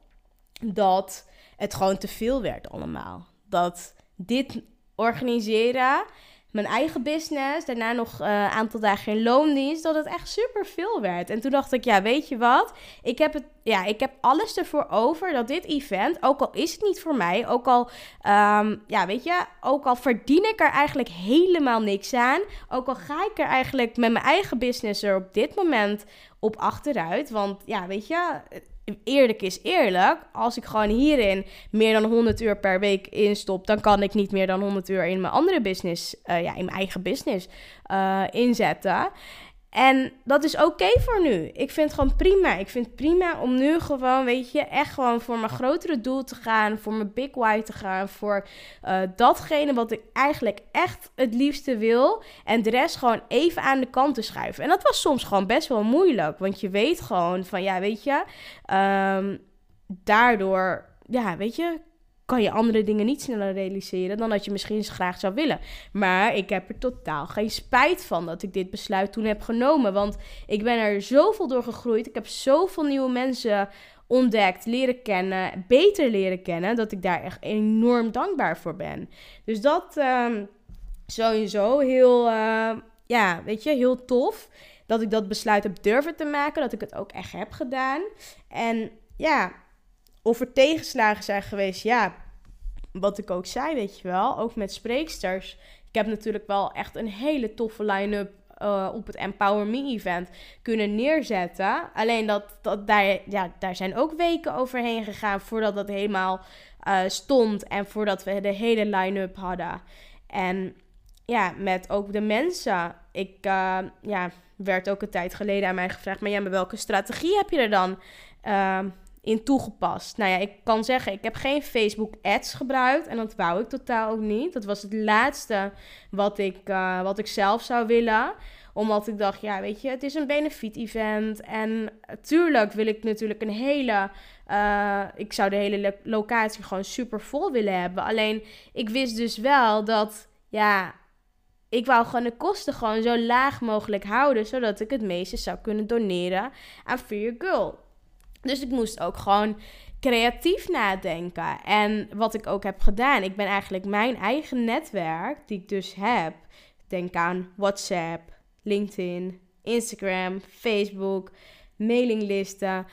dat het gewoon te veel werd allemaal. Dat dit organiseren mijn eigen business, daarna nog een uh, aantal dagen in loondienst, dat het echt super veel werd. En toen dacht ik, ja, weet je wat? Ik heb, het, ja, ik heb alles ervoor over dat dit event, ook al is het niet voor mij, ook al, um, ja, weet je, ook al verdien ik er eigenlijk helemaal niks aan, ook al ga ik er eigenlijk met mijn eigen business er op dit moment op achteruit, want ja, weet je, eerlijk is eerlijk, als ik gewoon hierin meer dan 100 uur per week instop, dan kan ik niet meer dan 100 uur in mijn andere business, uh, ja, in mijn eigen business uh, inzetten. En dat is oké voor nu. Ik vind het gewoon prima. Ik vind het prima om nu gewoon, weet je, echt gewoon voor mijn grotere doel te gaan. Voor mijn big why te gaan. Voor uh, datgene wat ik eigenlijk echt het liefste wil. En de rest gewoon even aan de kant te schuiven. En dat was soms gewoon best wel moeilijk. Want je weet gewoon van, ja, weet je, um, daardoor, ja, weet je, kan je andere dingen niet sneller realiseren dan dat je misschien graag zou willen. Maar ik heb er totaal geen spijt van dat ik dit besluit toen heb genomen. Want ik ben er zoveel door gegroeid. Ik heb zoveel nieuwe mensen ontdekt, leren kennen, beter leren kennen, dat ik daar echt enorm dankbaar voor ben. Dus dat um, sowieso heel, uh, ja, weet je, heel tof. Dat ik dat besluit heb durven te maken, dat ik het ook echt heb gedaan. En ja, of er tegenslagen zijn geweest, ja, wat ik ook zei, weet je wel, ook met spreeksters. Ik heb natuurlijk wel echt een hele toffe line-up uh, op het Empower Me event kunnen neerzetten. Alleen dat, dat daar, ja, daar zijn ook weken overheen gegaan voordat dat helemaal uh, stond en voordat we de hele line-up hadden. En ja, met ook de mensen. Ik uh, ja, werd ook een tijd geleden aan mij gevraagd, maar ja, maar welke strategie heb je er dan? In toegepast. Nou ja, ik kan zeggen, ik heb geen Facebook ads gebruikt en dat wou ik totaal ook niet. Dat was het laatste wat ik, uh, wat ik zelf zou willen omdat ik dacht, ja, weet je, het is een benefit-event. En tuurlijk wil ik natuurlijk een hele. Uh, ik zou de hele locatie gewoon super vol willen hebben. Alleen ik wist dus wel dat, ja, ik wou gewoon de kosten gewoon zo laag mogelijk houden. Zodat ik het meeste zou kunnen doneren aan Your Girl. Dus ik moest ook gewoon creatief nadenken. En wat ik ook heb gedaan, ik ben eigenlijk mijn eigen netwerk, die ik dus heb. Denk aan WhatsApp, LinkedIn, Instagram, Facebook, mailinglisten.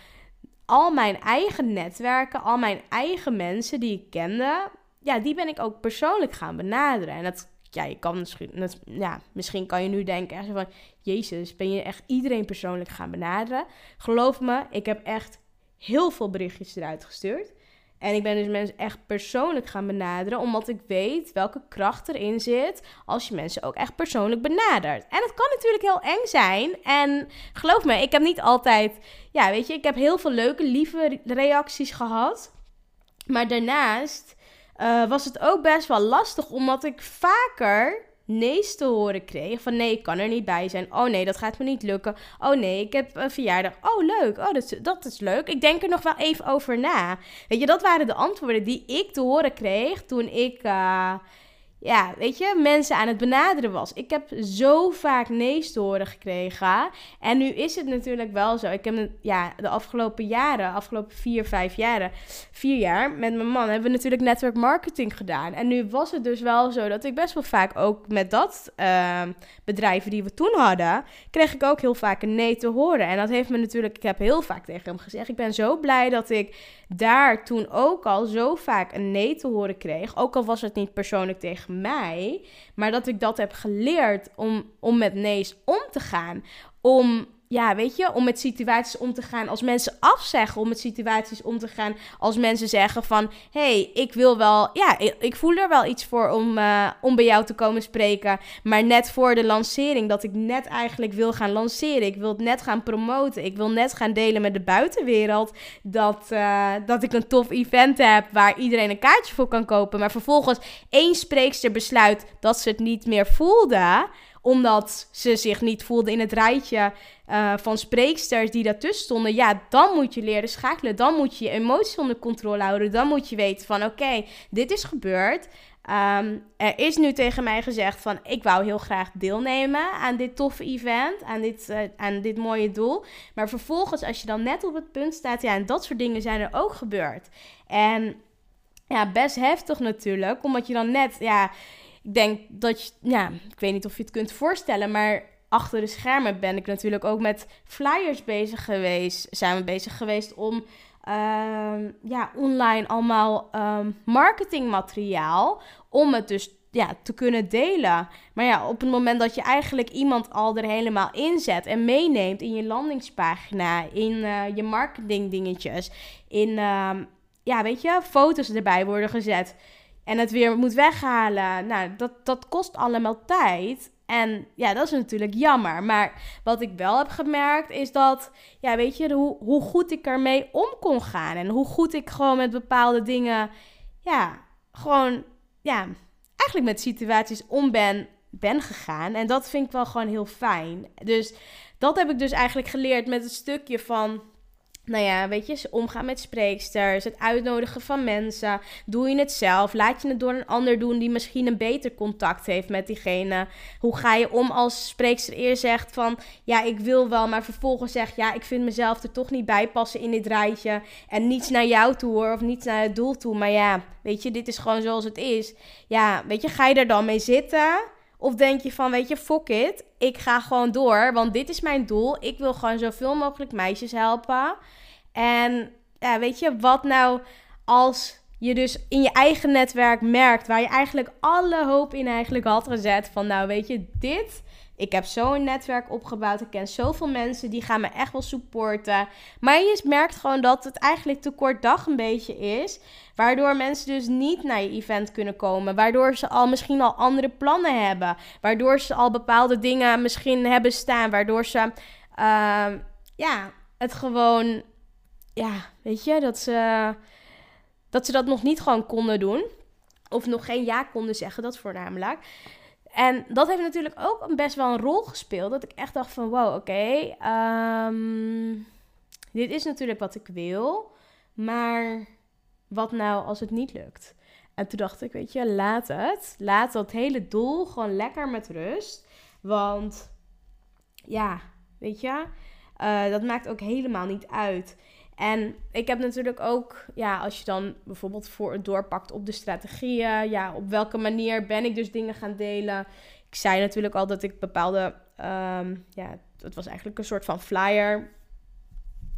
Al mijn eigen netwerken, al mijn eigen mensen die ik kende, ja, die ben ik ook persoonlijk gaan benaderen. En dat, ja, je kan misschien, ja, misschien kan je nu denken van, Jezus, ben je echt iedereen persoonlijk gaan benaderen? Geloof me, ik heb echt heel veel berichtjes eruit gestuurd. En ik ben dus mensen echt persoonlijk gaan benaderen, omdat ik weet welke kracht erin zit als je mensen ook echt persoonlijk benadert. En het kan natuurlijk heel eng zijn. En geloof me, ik heb niet altijd, ja, weet je, ik heb heel veel leuke, lieve reacties gehad. Maar daarnaast uh, was het ook best wel lastig, omdat ik vaker nee's te horen kreeg. Van nee, ik kan er niet bij zijn. Oh nee, dat gaat me niet lukken. Oh nee, ik heb een verjaardag. Oh leuk, oh dat dat is leuk. Ik denk er nog wel even over na. Weet je, dat waren de antwoorden die ik te horen kreeg toen ik... Uh, ja, weet je, mensen aan het benaderen was. Ik heb zo vaak nee's te horen gekregen. En nu is het natuurlijk wel zo. Ik heb ja, de afgelopen jaren, afgelopen vier, vijf jaren, vier jaar met mijn man hebben we natuurlijk network marketing gedaan. En nu was het dus wel zo dat ik best wel vaak ook met dat uh, bedrijven die we toen hadden, kreeg ik ook heel vaak een nee te horen. En dat heeft me natuurlijk, ik heb heel vaak tegen hem gezegd, ik ben zo blij dat ik daar toen ook al zo vaak een nee te horen kreeg. Ook al was het niet persoonlijk tegen mij. Maar dat ik dat heb geleerd om, om met nee's om te gaan. Om ja, weet je, om met situaties om te gaan. Als mensen afzeggen, om met situaties om te gaan. Als mensen zeggen van, hey, ik wil wel, ja, ik, voel er wel iets voor om, uh, om bij jou te komen spreken, maar net voor de lancering, dat ik net eigenlijk wil gaan lanceren, ik wil het net gaan promoten, ik wil net gaan delen met de buitenwereld, dat, uh, dat ik een tof event heb waar iedereen een kaartje voor kan kopen, maar vervolgens één spreekster besluit dat ze het niet meer voelde, omdat ze zich niet voelde in het rijtje uh, van spreeksters die daartussen stonden. Ja, dan moet je leren schakelen. Dan moet je je emoties onder controle houden. Dan moet je weten van oké, dit is gebeurd. Um, er is nu tegen mij gezegd van ik wou heel graag deelnemen aan dit toffe event, aan dit, uh, aan dit mooie doel. Maar vervolgens als je dan net op het punt staat, ja, en dat soort dingen zijn er ook gebeurd. En ja, best heftig natuurlijk, omdat je dan net, ja, ik denk dat je, ja, ik weet niet of je het kunt voorstellen, maar achter de schermen ben ik natuurlijk ook met flyers bezig geweest. Zijn we bezig geweest om uh, ja, online allemaal um, marketingmateriaal. Om het dus ja, te kunnen delen. Maar ja, op het moment dat je eigenlijk iemand al er helemaal inzet en meeneemt in je landingspagina, in uh, je marketingdingetjes, in uh, ja, weet je, foto's erbij worden gezet en het weer moet weghalen. Nou, dat, dat kost allemaal tijd. En ja, dat is natuurlijk jammer. Maar wat ik wel heb gemerkt is dat, ja, weet je, hoe, hoe goed ik ermee om kon gaan. En hoe goed ik gewoon met bepaalde dingen, ja, gewoon, ja, eigenlijk met situaties om ben, ben gegaan. En dat vind ik wel gewoon heel fijn. Dus dat heb ik dus eigenlijk geleerd met het stukje van nou ja, weet je, omgaan met spreeksters, het uitnodigen van mensen. Doe je het zelf? Laat je het door een ander doen die misschien een beter contact heeft met diegene? Hoe ga je om als spreekster eerst zegt van, ja, ik wil wel, maar vervolgens zegt, ja, ik vind mezelf er toch niet bij passen in dit rijtje. En niets naar jou toe hoor, of niets naar het doel toe. Maar ja, weet je, dit is gewoon zoals het is. Ja, weet je, ga je er dan mee zitten? Of denk je van, weet je, fuck it. Ik ga gewoon door, want dit is mijn doel. Ik wil gewoon zoveel mogelijk meisjes helpen. En ja, weet je, wat nou als je dus in je eigen netwerk merkt, waar je eigenlijk alle hoop in eigenlijk had gezet. Van nou, weet je, dit. Ik heb zo'n netwerk opgebouwd. Ik ken zoveel mensen die gaan me echt wel supporten. Maar je merkt gewoon dat het eigenlijk te kort dag een beetje is. Waardoor mensen dus niet naar je event kunnen komen. Waardoor ze al misschien al andere plannen hebben. Waardoor ze al bepaalde dingen misschien hebben staan. Waardoor ze uh, ja, het gewoon ja, weet je, dat ze, dat ze dat nog niet gewoon konden doen. Of nog geen ja konden zeggen, dat voornamelijk. En dat heeft natuurlijk ook best wel een rol gespeeld. Dat ik echt dacht van, wow, oké, ehm, dit is natuurlijk wat ik wil. Maar wat nou als het niet lukt? En toen dacht ik, weet je, laat het. Laat dat hele doel gewoon lekker met rust. Want ja, weet je, uh, dat maakt ook helemaal niet uit. En ik heb natuurlijk ook, ja, als je dan bijvoorbeeld voor het doorpakt op de strategieën, ja, op welke manier ben ik dus dingen gaan delen. Ik zei natuurlijk al dat ik bepaalde, um, ja, het was eigenlijk een soort van flyer.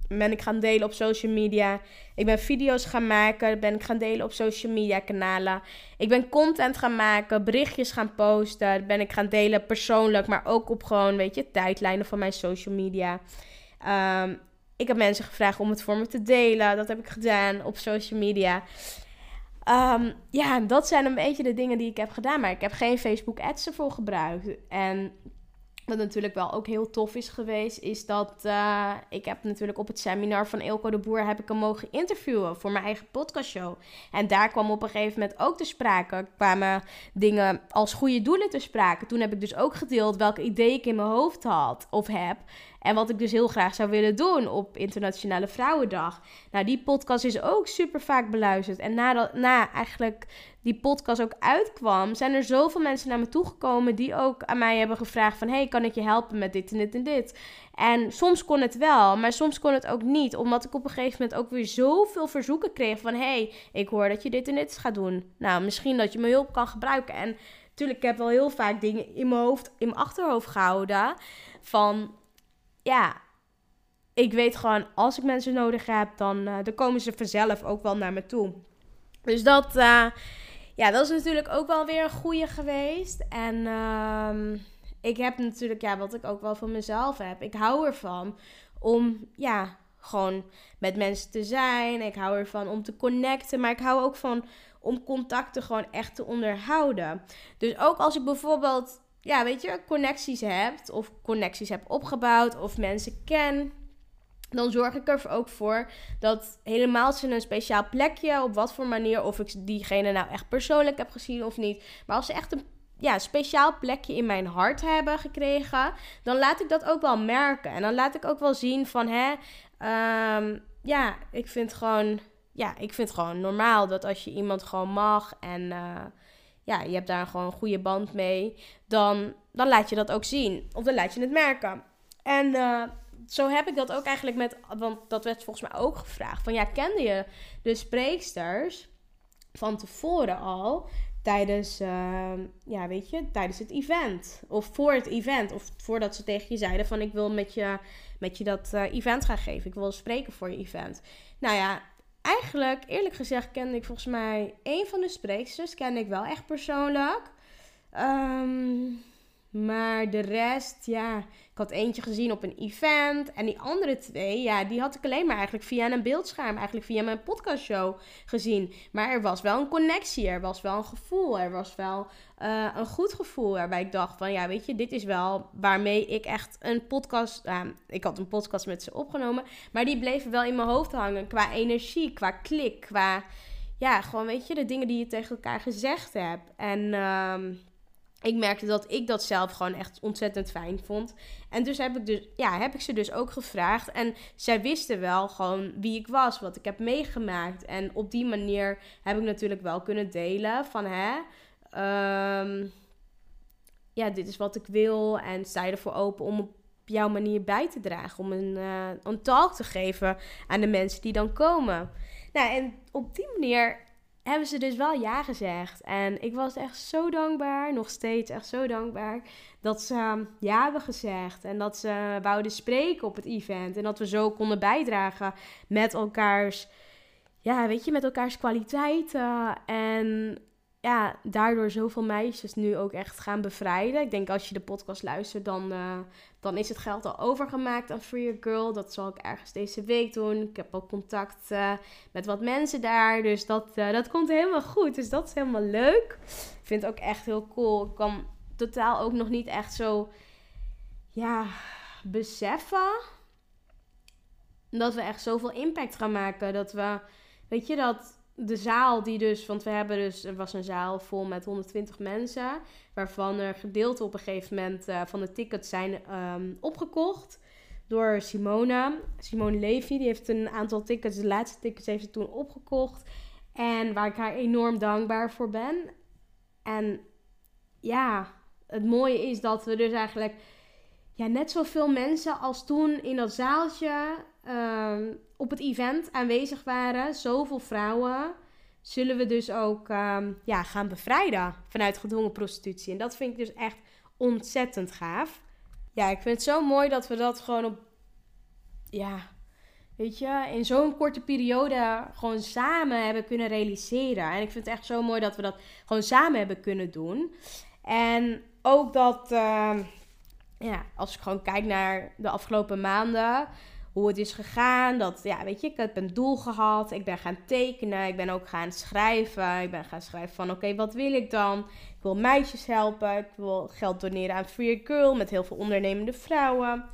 Ben ik gaan delen op social media. Ik ben video's gaan maken. Ben ik gaan delen op social media kanalen. Ik ben content gaan maken. Berichtjes gaan posten. Ben ik gaan delen persoonlijk. Maar ook op gewoon, weet je, tijdlijnen van mijn social media. Um, ik heb mensen gevraagd om het voor me te delen. Dat heb ik gedaan op social media. Um, ja, dat zijn een beetje de dingen die ik heb gedaan. Maar ik heb geen Facebook ads ervoor gebruikt. En wat natuurlijk wel ook heel tof is geweest, is dat uh, ik heb natuurlijk op het seminar van Eelco de Boer heb ik hem mogen interviewen voor mijn eigen podcastshow. En daar kwam op een gegeven moment ook te sprake, kwamen dingen als goede doelen te sprake. Toen heb ik dus ook gedeeld welke ideeën ik in mijn hoofd had of heb. En wat ik dus heel graag zou willen doen op Internationale Vrouwendag. Nou, die podcast is ook super vaak beluisterd. En nadat, na eigenlijk die podcast ook uitkwam, zijn er zoveel mensen naar me toegekomen die ook aan mij hebben gevraagd van... hey, kan ik je helpen met dit en dit en dit? En soms kon het wel, maar soms kon het ook niet. Omdat ik op een gegeven moment ook weer zoveel verzoeken kreeg van... hey, ik hoor dat je dit en dit gaat doen. Nou, misschien dat je mijn hulp kan gebruiken. En natuurlijk, ik heb wel heel vaak dingen in mijn hoofd, in mijn achterhoofd gehouden van ja, ik weet gewoon, als ik mensen nodig heb, dan, uh, dan komen ze vanzelf ook wel naar me toe. Dus dat, uh, ja, dat is natuurlijk ook wel weer een goede geweest. En uh, ik heb natuurlijk, ja, wat ik ook wel van mezelf heb. Ik hou ervan om, ja, gewoon met mensen te zijn. Ik hou ervan om te connecten. Maar ik hou ook van om contacten gewoon echt te onderhouden. Dus ook als ik bijvoorbeeld, ja, weet je, connecties heb. Of connecties heb opgebouwd. Of mensen ken dan zorg ik er ook voor dat helemaal ze een speciaal plekje, op wat voor manier, of ik diegene nou echt persoonlijk heb gezien of niet. Maar als ze echt een ja, speciaal plekje in mijn hart hebben gekregen, dan laat ik dat ook wel merken. En dan laat ik ook wel zien van, hè, um, ja, ik vind gewoon, ja, ik vind gewoon normaal dat als je iemand gewoon mag en uh, ja, je hebt daar gewoon een goede band mee, dan, dan laat je dat ook zien. Of dan laat je het merken. En uh, zo heb ik dat ook eigenlijk met, want dat werd volgens mij ook gevraagd. Van ja, kende je de spreeksters van tevoren al tijdens, uh, ja, weet je, tijdens het event? Of voor het event? Of voordat ze tegen je zeiden van ik wil met je, met je dat uh, event gaan geven. Ik wil spreken voor je event. Nou ja, eigenlijk, eerlijk gezegd, kende ik volgens mij één van de spreeksters. Kende ik wel echt persoonlijk. Um, maar de rest, ja, ik had eentje gezien op een event. En die andere twee, ja, die had ik alleen maar eigenlijk via een beeldscherm, eigenlijk via mijn podcastshow gezien. Maar er was wel een connectie, er was wel een gevoel, er was wel uh, een goed gevoel. Waarbij ik dacht van, ja, weet je, dit is wel waarmee ik echt een podcast, uh, ik had een podcast met ze opgenomen. Maar die bleven wel in mijn hoofd hangen qua energie, qua klik, qua, ja, gewoon, weet je, de dingen die je tegen elkaar gezegd hebt. En... Uh, ik merkte dat ik dat zelf gewoon echt ontzettend fijn vond. En dus heb ik, dus, ja, heb ik ze dus ook gevraagd. En zij wisten wel gewoon wie ik was, wat ik heb meegemaakt. En op die manier heb ik natuurlijk wel kunnen delen van hè. Um, ja, dit is wat ik wil. En je ervoor open om op jouw manier bij te dragen. Om een, uh, een talk te geven aan de mensen die dan komen. Nou, en op die manier hebben ze dus wel ja gezegd. En ik was echt zo dankbaar, nog steeds echt zo dankbaar, dat ze ehm, ja hebben gezegd. En dat ze wouden spreken op het event. En dat we zo konden bijdragen met elkaars, ja, weet je, met elkaars kwaliteiten. En ja, daardoor zoveel meisjes nu ook echt gaan bevrijden. Ik denk als je de podcast luistert, dan, uh, dan is het geld al overgemaakt aan Free Your Girl. Dat zal ik ergens deze week doen. Ik heb ook contact uh, met wat mensen daar. Dus dat, uh, dat komt helemaal goed. Dus dat is helemaal leuk. Ik vind het ook echt heel cool. Ik kan totaal ook nog niet echt zo ja, beseffen dat we echt zoveel impact gaan maken. Dat we, weet je, dat de zaal die dus, want we hebben dus, er was een zaal vol met 120 mensen, waarvan er gedeelte op een gegeven moment uh, van de tickets zijn um, opgekocht door Simone. Simone Levy, die heeft een aantal tickets, de laatste tickets heeft ze toen opgekocht. En waar ik haar enorm dankbaar voor ben. En ja, het mooie is dat we dus eigenlijk ja, net zoveel mensen als toen in dat zaaltje um, op het event aanwezig waren, zoveel vrouwen, zullen we dus ook um, ja, gaan bevrijden vanuit gedwongen prostitutie. En dat vind ik dus echt ontzettend gaaf. Ja, ik vind het zo mooi dat we dat gewoon op, ja, weet je, in zo'n korte periode gewoon samen hebben kunnen realiseren. En ik vind het echt zo mooi dat we dat gewoon samen hebben kunnen doen. En ook dat, uh, ja, als ik gewoon kijk naar de afgelopen maanden hoe het is gegaan. Dat, ja, weet je, ik heb een doel gehad. Ik ben gaan tekenen. Ik ben ook gaan schrijven. Ik ben gaan schrijven van, oké, wat wil ik dan? Ik wil meisjes helpen. Ik wil geld doneren aan Free Girl met heel veel ondernemende vrouwen.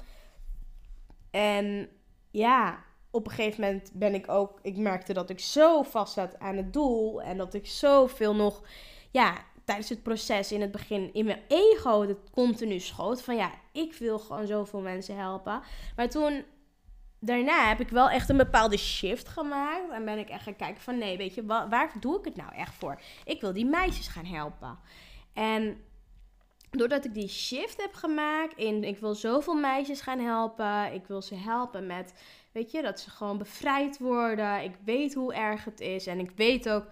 En ja, op een gegeven moment ben ik ook... Ik merkte dat ik zo vast zat aan het doel. En dat ik zoveel nog... Ja, tijdens het proces in het begin in mijn ego het continu schoot. Van ja, ik wil gewoon zoveel mensen helpen. Maar toen daarna heb ik wel echt een bepaalde shift gemaakt. En ben ik echt gaan kijken van nee, weet je, waar, waar doe ik het nou echt voor? Ik wil die meisjes gaan helpen. En doordat ik die shift heb gemaakt in ik wil zoveel meisjes gaan helpen. Ik wil ze helpen met, weet je, dat ze gewoon bevrijd worden. Ik weet hoe erg het is. En ik weet ook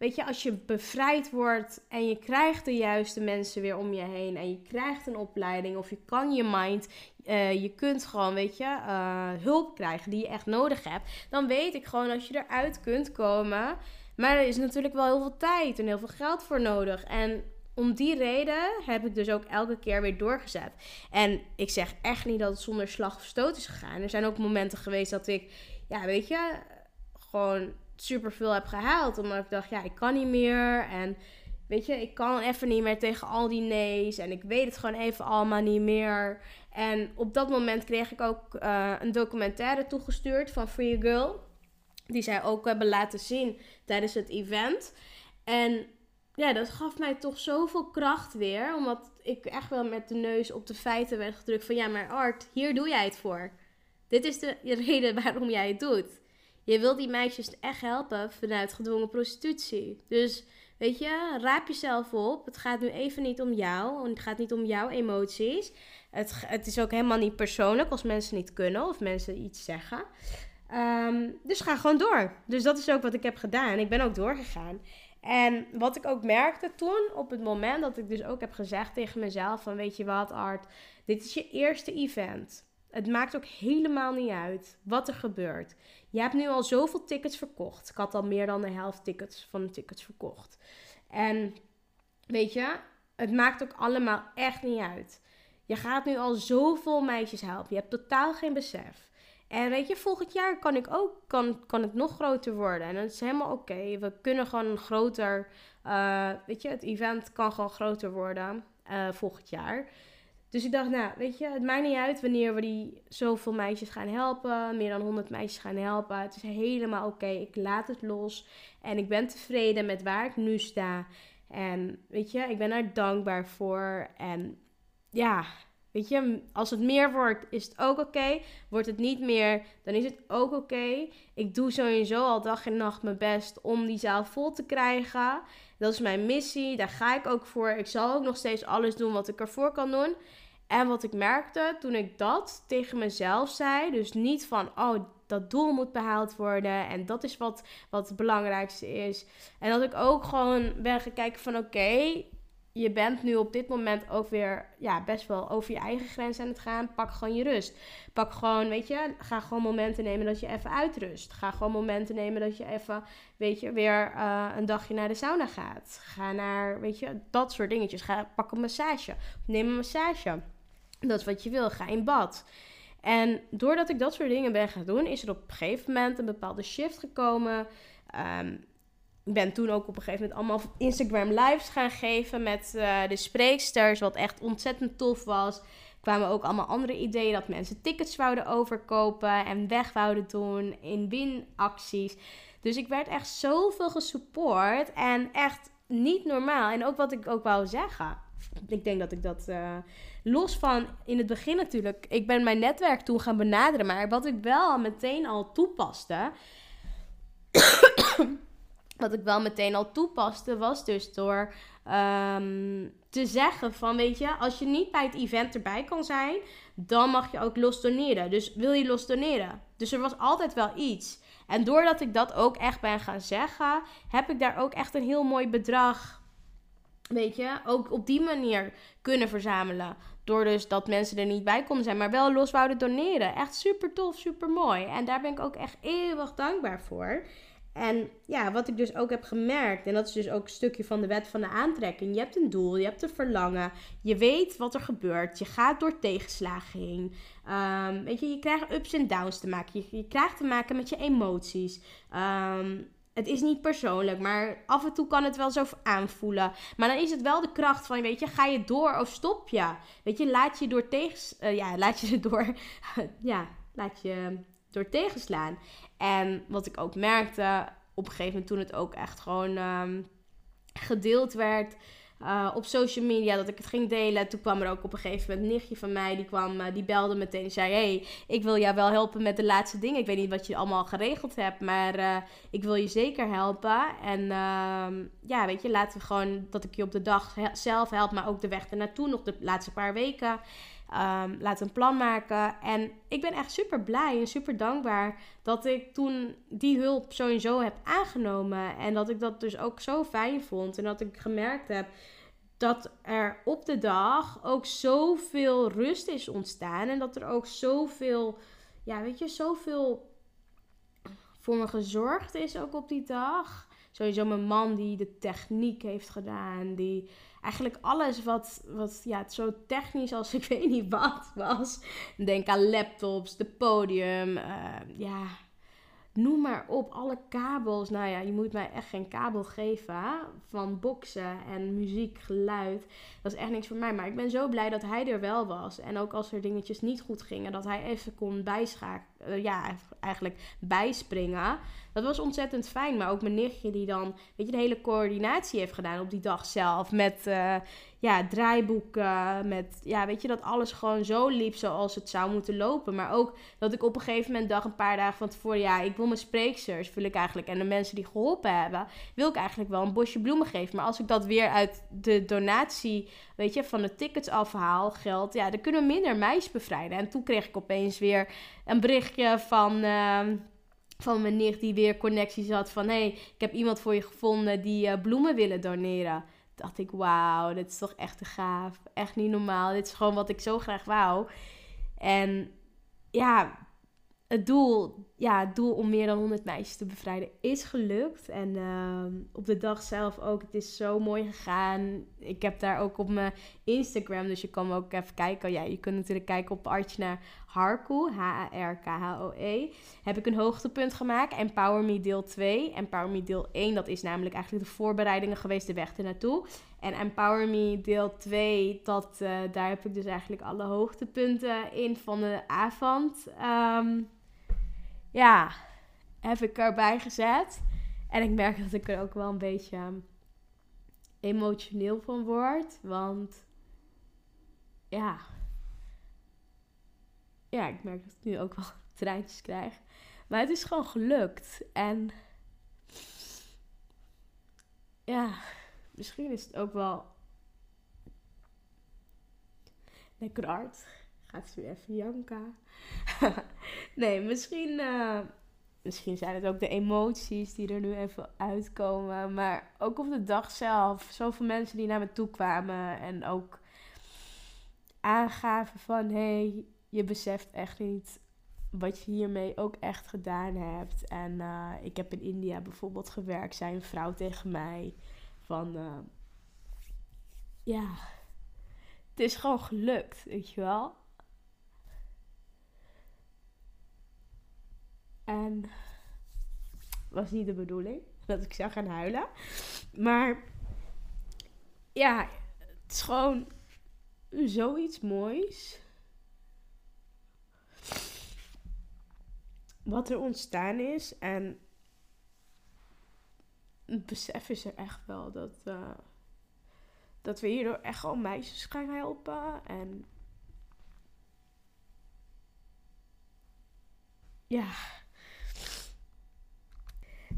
weet je, als je bevrijd wordt en je krijgt de juiste mensen weer om je heen en je krijgt een opleiding of je kan je mind, uh, je kunt gewoon, weet je, uh, hulp krijgen die je echt nodig hebt, dan weet ik gewoon als je eruit kunt komen. Maar er is natuurlijk wel heel veel tijd en heel veel geld voor nodig. En om die reden heb ik dus ook elke keer weer doorgezet. En ik zeg echt niet dat het zonder slag of stoot is gegaan. Er zijn ook momenten geweest dat ik, ja, weet je, gewoon super veel heb gehaald. Omdat ik dacht, ja, ik kan niet meer. En weet je, ik kan even niet meer tegen al die nee's. En ik weet het gewoon even allemaal niet meer. En op dat moment kreeg ik ook uh, een documentaire toegestuurd van Free Girl. Die zij ook hebben laten zien tijdens het event. En ja, dat gaf mij toch zoveel kracht weer. Omdat ik echt wel met de neus op de feiten werd gedrukt van ja, maar Art, hier doe jij het voor. Dit is de reden waarom jij het doet. Je wilt die meisjes echt helpen vanuit gedwongen prostitutie. Dus weet je, raap jezelf op. Het gaat nu even niet om jou. Het gaat niet om jouw emoties. Het, het is ook helemaal niet persoonlijk als mensen niet kunnen of mensen iets zeggen. Um, dus ga gewoon door. Dus dat is ook wat ik heb gedaan. Ik ben ook doorgegaan. En wat ik ook merkte toen, op het moment dat ik dus ook heb gezegd tegen mezelf: van weet je wat, Art, dit is je eerste event. Het maakt ook helemaal niet uit wat er gebeurt. Je hebt nu al zoveel tickets verkocht. Ik had al meer dan de helft tickets van de tickets verkocht. En weet je, het maakt ook allemaal echt niet uit. Je gaat nu al zoveel meisjes helpen. Je hebt totaal geen besef. En weet je, volgend jaar kan ik ook, kan, kan het nog groter worden. En dat is helemaal oké. We kunnen gewoon groter, uh, weet je, het event kan gewoon groter worden uh, volgend jaar. Dus ik dacht, nou, weet je, het maakt niet uit wanneer we die zoveel meisjes gaan helpen. Meer dan 100 meisjes gaan helpen. Het is helemaal oké. Ik laat het los. En ik ben tevreden met waar ik nu sta. En weet je, ik ben daar dankbaar voor. En ja, weet je, als het meer wordt, is het ook oké. Wordt het niet meer, dan is het ook oké. Ik doe sowieso al dag en nacht mijn best om die zaal vol te krijgen. Dat is mijn missie. Daar ga ik ook voor. Ik zal ook nog steeds alles doen wat ik ervoor kan doen. En wat ik merkte toen ik dat tegen mezelf zei, dus niet van, oh, dat doel moet behaald worden en dat is wat, wat het belangrijkste is. En dat ik ook gewoon ben gaan kijken van, oké, je bent nu op dit moment ook weer ja, best wel over je eigen grens aan het gaan. Pak gewoon je rust. Pak gewoon, weet je, ga gewoon momenten nemen dat je even uitrust. Ga gewoon momenten nemen dat je even, weet je, weer uh, een dagje naar de sauna gaat. Ga naar, weet je, dat soort dingetjes. Ga, pak een massage. Neem een massage. Dat is wat je wil. Ga in bad. En doordat ik dat soort dingen ben gaan doen, is er op een gegeven moment een bepaalde shift gekomen. Ik ben toen ook op een gegeven moment allemaal Instagram lives gaan geven met uh, de spreeksters, wat echt ontzettend tof was. Kwamen ook allemaal andere ideeën dat mensen tickets zouden overkopen en weg zouden doen in winacties. Dus ik werd echt zoveel gesupport en echt niet normaal. En ook wat ik ook wou zeggen. Ik denk dat ik dat uh, los van in het begin natuurlijk. Ik ben mijn netwerk toen gaan benaderen. Maar wat ik wel meteen al toepaste. Wat ik wel meteen al toepaste, was dus door um, te zeggen van, weet je, als je niet bij het event erbij kan zijn, dan mag je ook los doneren. Dus wil je los doneren? Dus er was altijd wel iets. En doordat ik dat ook echt ben gaan zeggen, heb ik daar ook echt een heel mooi bedrag, weet je, ook op die manier kunnen verzamelen. Door dus dat mensen er niet bij konden zijn, maar wel los wouden doneren. Echt super tof, super mooi. En daar ben ik ook echt eeuwig dankbaar voor. En ja, wat ik dus ook heb gemerkt, en dat is dus ook een stukje van de wet van de aantrekking. Je hebt een doel, je hebt een verlangen, je weet wat er gebeurt, je gaat door tegenslagen heen. Um, weet je, je krijgt ups en downs te maken, je, je krijgt te maken met je emoties. Um, het is niet persoonlijk, maar af en toe kan het wel zo aanvoelen. Maar dan is het wel de kracht van, weet je, ga je door of stop je? Weet je, laat je door. Uh, ja, laat je [LAUGHS] door... ja, laat je door tegenslaan. En wat ik ook merkte op een gegeven moment toen het ook echt gewoon um, gedeeld werd uh, op social media, dat ik het ging delen. Toen kwam er ook op een gegeven moment een nichtje van mij, die kwam, uh, die belde meteen en zei, hey, ik wil jou wel helpen met de laatste dingen. Ik weet niet wat je allemaal geregeld hebt, maar uh, ik wil je zeker helpen. En ehm, ja, weet je, laten we gewoon dat ik je op de dag zelf help, maar ook de weg ernaartoe, nog de laatste paar weken. Um, laten een plan maken. En ik ben echt super blij en super dankbaar dat ik toen die hulp sowieso heb aangenomen. En dat ik dat dus ook zo fijn vond. En dat ik gemerkt heb dat er op de dag ook zoveel rust is ontstaan. En dat er ook zoveel, ja, weet je, zoveel voor me gezorgd is ook op die dag. Sowieso mijn man die de techniek heeft gedaan. Die eigenlijk alles wat, wat ja, zo technisch als [LAUGHS] ik weet niet wat was. Denk aan laptops, de podium. Uh, ja, noem maar op, alle kabels. Nou ja, je moet mij echt geen kabel geven van boksen en muziek, geluid. Dat is echt niks voor mij. Maar ik ben zo blij dat hij er wel was. En ook als er dingetjes niet goed gingen, dat hij even kon bijschakelen. Uh, ja, eigenlijk bijspringen. Dat was ontzettend fijn. Maar ook mijn nichtje die dan, weet je, de hele coördinatie heeft gedaan op die dag zelf. Met uh, ja, draaiboeken. Met, ja, weet je, dat alles gewoon zo liep zoals het zou moeten lopen. Maar ook dat ik op een gegeven moment dacht, een paar dagen van tevoren, ja, ik wil mijn spreeksters, wil ik eigenlijk. En de mensen die geholpen hebben, wil ik eigenlijk wel een bosje bloemen geven. Maar als ik dat weer uit de donatie, weet je, van de tickets afhaal, geld, ja, dan kunnen we minder meisjes bevrijden. En toen kreeg ik opeens weer een berichtje van. Uh, van mijn nicht die weer connecties had van... hé, hey, ik heb iemand voor je gevonden die uh, bloemen willen doneren. dacht ik, wauw, dit is toch echt te gaaf. Echt niet normaal. Dit is gewoon wat ik zo graag wou. En ja, het doel, ja, het doel om meer dan 100 meisjes te bevrijden is gelukt. En uh, op de dag zelf ook. Het is zo mooi gegaan. Ik heb daar ook op mijn Instagram, dus je kan me ook even kijken. Ja, je kunt natuurlijk kijken op Artjana Harku, H-A-R-K-H-O-E. Heb ik een hoogtepunt gemaakt. Empower Me deel 2. Empower Me deel 1, dat is namelijk eigenlijk de voorbereidingen geweest, de weg ernaartoe. En Empower Me deel 2, dat, uh, daar heb ik dus eigenlijk alle hoogtepunten in van de avond. Um, ja, heb ik erbij gezet. En ik merk dat ik er ook wel een beetje emotioneel van word. Want ja. Ja, ik merk dat ik nu ook wel [LAUGHS] treintjes krijg. Maar het is gewoon gelukt. En ja, misschien is het ook wel lekker hard. Gaat ze weer even janken. [LAUGHS] nee, misschien, uh, misschien zijn het ook de emoties die er nu even uitkomen. Maar ook op de dag zelf. Zoveel mensen die naar me toe kwamen. En ook aangaven van... Hey, je beseft echt niet wat je hiermee ook echt gedaan hebt. En uh, ik heb in India bijvoorbeeld gewerkt. Zei een vrouw tegen mij van... Uh, ja, het is gewoon gelukt, weet je wel. En was niet de bedoeling dat ik zou gaan huilen. Maar ja, het is gewoon zoiets moois. Wat er ontstaan is. En het besef is er echt wel dat, uh, dat we hierdoor echt gewoon meisjes gaan helpen. En ja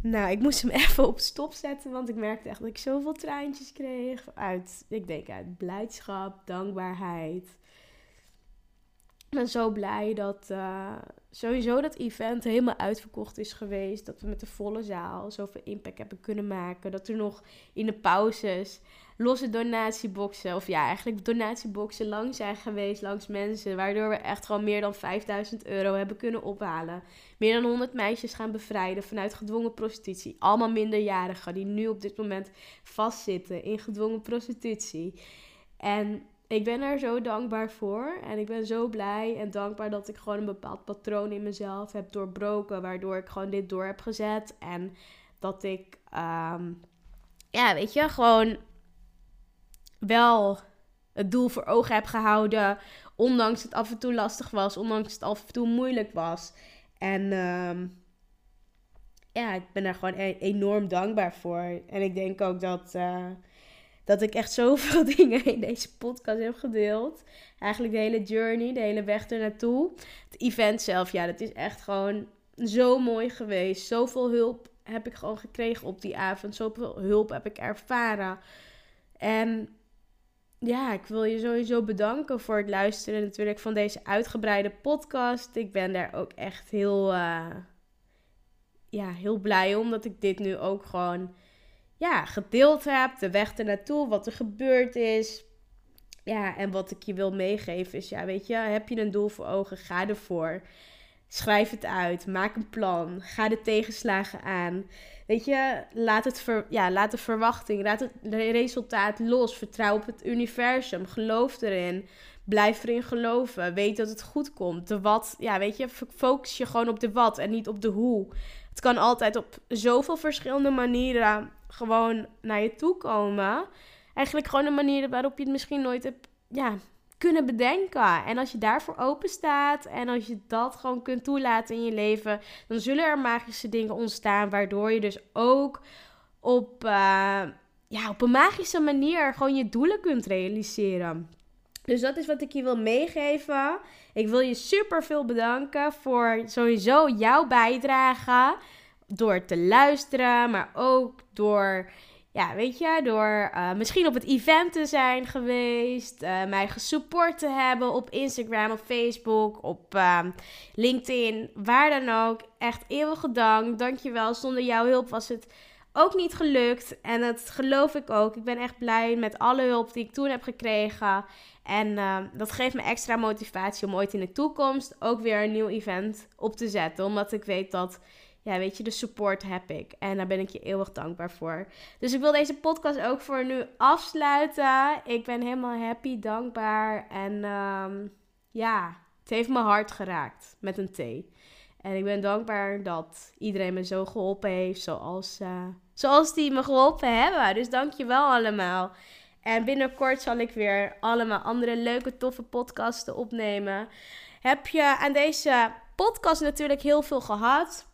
nou, ik moest hem [LAUGHS] even op stop zetten, want ik merkte echt dat ik zoveel traantjes kreeg. Uit, ik denk uit blijdschap, dankbaarheid. Ik ben zo blij dat uh, sowieso dat event helemaal uitverkocht is geweest. Dat we met de volle zaal zoveel impact hebben kunnen maken. Dat er nog in de pauzes losse donatieboxen, of ja, eigenlijk donatieboxen lang zijn geweest langs mensen. Waardoor we echt gewoon meer dan 5000 euro hebben kunnen ophalen. Meer dan 100 meisjes gaan bevrijden vanuit gedwongen prostitutie. Allemaal minderjarigen die nu op dit moment vastzitten in gedwongen prostitutie. En ik ben er zo dankbaar voor. En ik ben zo blij en dankbaar dat ik gewoon een bepaald patroon in mezelf heb doorbroken. Waardoor ik gewoon dit door heb gezet. En dat ik, um, ja, weet je, gewoon wel het doel voor ogen heb gehouden. Ondanks het af en toe lastig was, ondanks het af en toe moeilijk was. En uh, ja, ik ben daar gewoon e-, enorm dankbaar voor. En ik denk ook dat, uh, dat ik echt zoveel [LAUGHS] dingen in deze podcast heb gedeeld. Eigenlijk de hele journey, de hele weg ernaartoe. Het event zelf, ja, dat is echt gewoon zo mooi geweest. Zoveel hulp heb ik gewoon gekregen op die avond. Zoveel hulp heb ik ervaren. En ja, ik wil je sowieso bedanken voor het luisteren natuurlijk van deze uitgebreide podcast. Ik ben daar ook echt heel, uh, ja, heel blij om dat ik dit nu ook gewoon ja, gedeeld heb. De weg ernaartoe, wat er gebeurd is. Ja, en wat ik je wil meegeven is, ja, weet je, heb je een doel voor ogen, ga ervoor. Schrijf het uit, maak een plan, ga de tegenslagen aan. Weet je, laat, het ja, laat de verwachting, laat het resultaat los. Vertrouw op het universum, geloof erin. Blijf erin geloven. Weet dat het goed komt. De wat, ja, weet je, focus je gewoon op de wat en niet op de hoe. Het kan altijd op zoveel verschillende manieren gewoon naar je toe komen. Eigenlijk gewoon een manier waarop je het misschien nooit hebt ja, kunnen bedenken. En als je daarvoor open staat en als je dat gewoon kunt toelaten in je leven, dan zullen er magische dingen ontstaan, waardoor je dus ook op, uh, ja, op een magische manier gewoon je doelen kunt realiseren. Dus dat is wat ik je wil meegeven. Ik wil je super veel bedanken voor sowieso jouw bijdrage. Door te luisteren, maar ook door ja, weet je, door uh, misschien op het event te zijn geweest, uh, mij gesupport te hebben op Instagram, op Facebook, op uh, LinkedIn, waar dan ook. Echt eeuwige dank. Dankjewel. Zonder jouw hulp was het ook niet gelukt. En dat geloof ik ook. Ik ben echt blij met alle hulp die ik toen heb gekregen. En ehm, dat geeft me extra motivatie om ooit in de toekomst ook weer een nieuw event op te zetten. Omdat ik weet dat ja, weet je, de support heb ik. En daar ben ik je eeuwig dankbaar voor. Dus ik wil deze podcast ook voor nu afsluiten. Ik ben helemaal happy, dankbaar. En um, ja, het heeft mijn hart geraakt met een T. En ik ben dankbaar dat iedereen me zo geholpen heeft, zoals, uh, zoals die me geholpen hebben. Dus dank je wel allemaal. En binnenkort zal ik weer allemaal andere leuke, toffe podcasten opnemen. Heb je aan deze podcast natuurlijk heel veel gehad?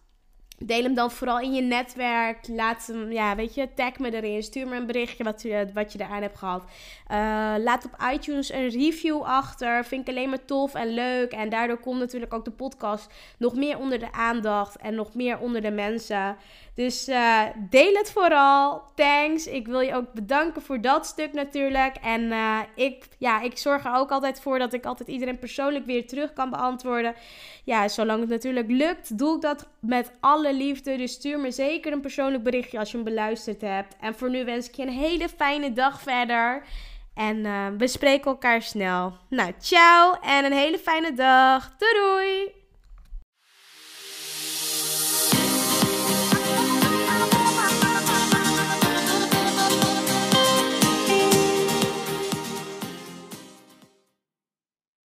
Deel hem dan vooral in je netwerk. Laat hem, ja, weet je, tag me erin. Stuur me een berichtje wat, je, wat je eraan hebt gehad. Uh, laat op iTunes een review achter. Vind ik alleen maar tof en leuk. En daardoor komt natuurlijk ook de podcast nog meer onder de aandacht. En nog meer onder de mensen. Dus uh, deel het vooral. Thanks. Ik wil je ook bedanken voor dat stuk natuurlijk. En uh, ik, ja, ik zorg er ook altijd voor dat ik altijd iedereen persoonlijk weer terug kan beantwoorden. Ja, zolang het natuurlijk lukt, doe ik dat met alle liefde. Dus stuur me zeker een persoonlijk berichtje als je hem beluisterd hebt. En voor nu wens ik je een hele fijne dag verder. En uh, we spreken elkaar snel. Nou, ciao en een hele fijne dag. Doei doei!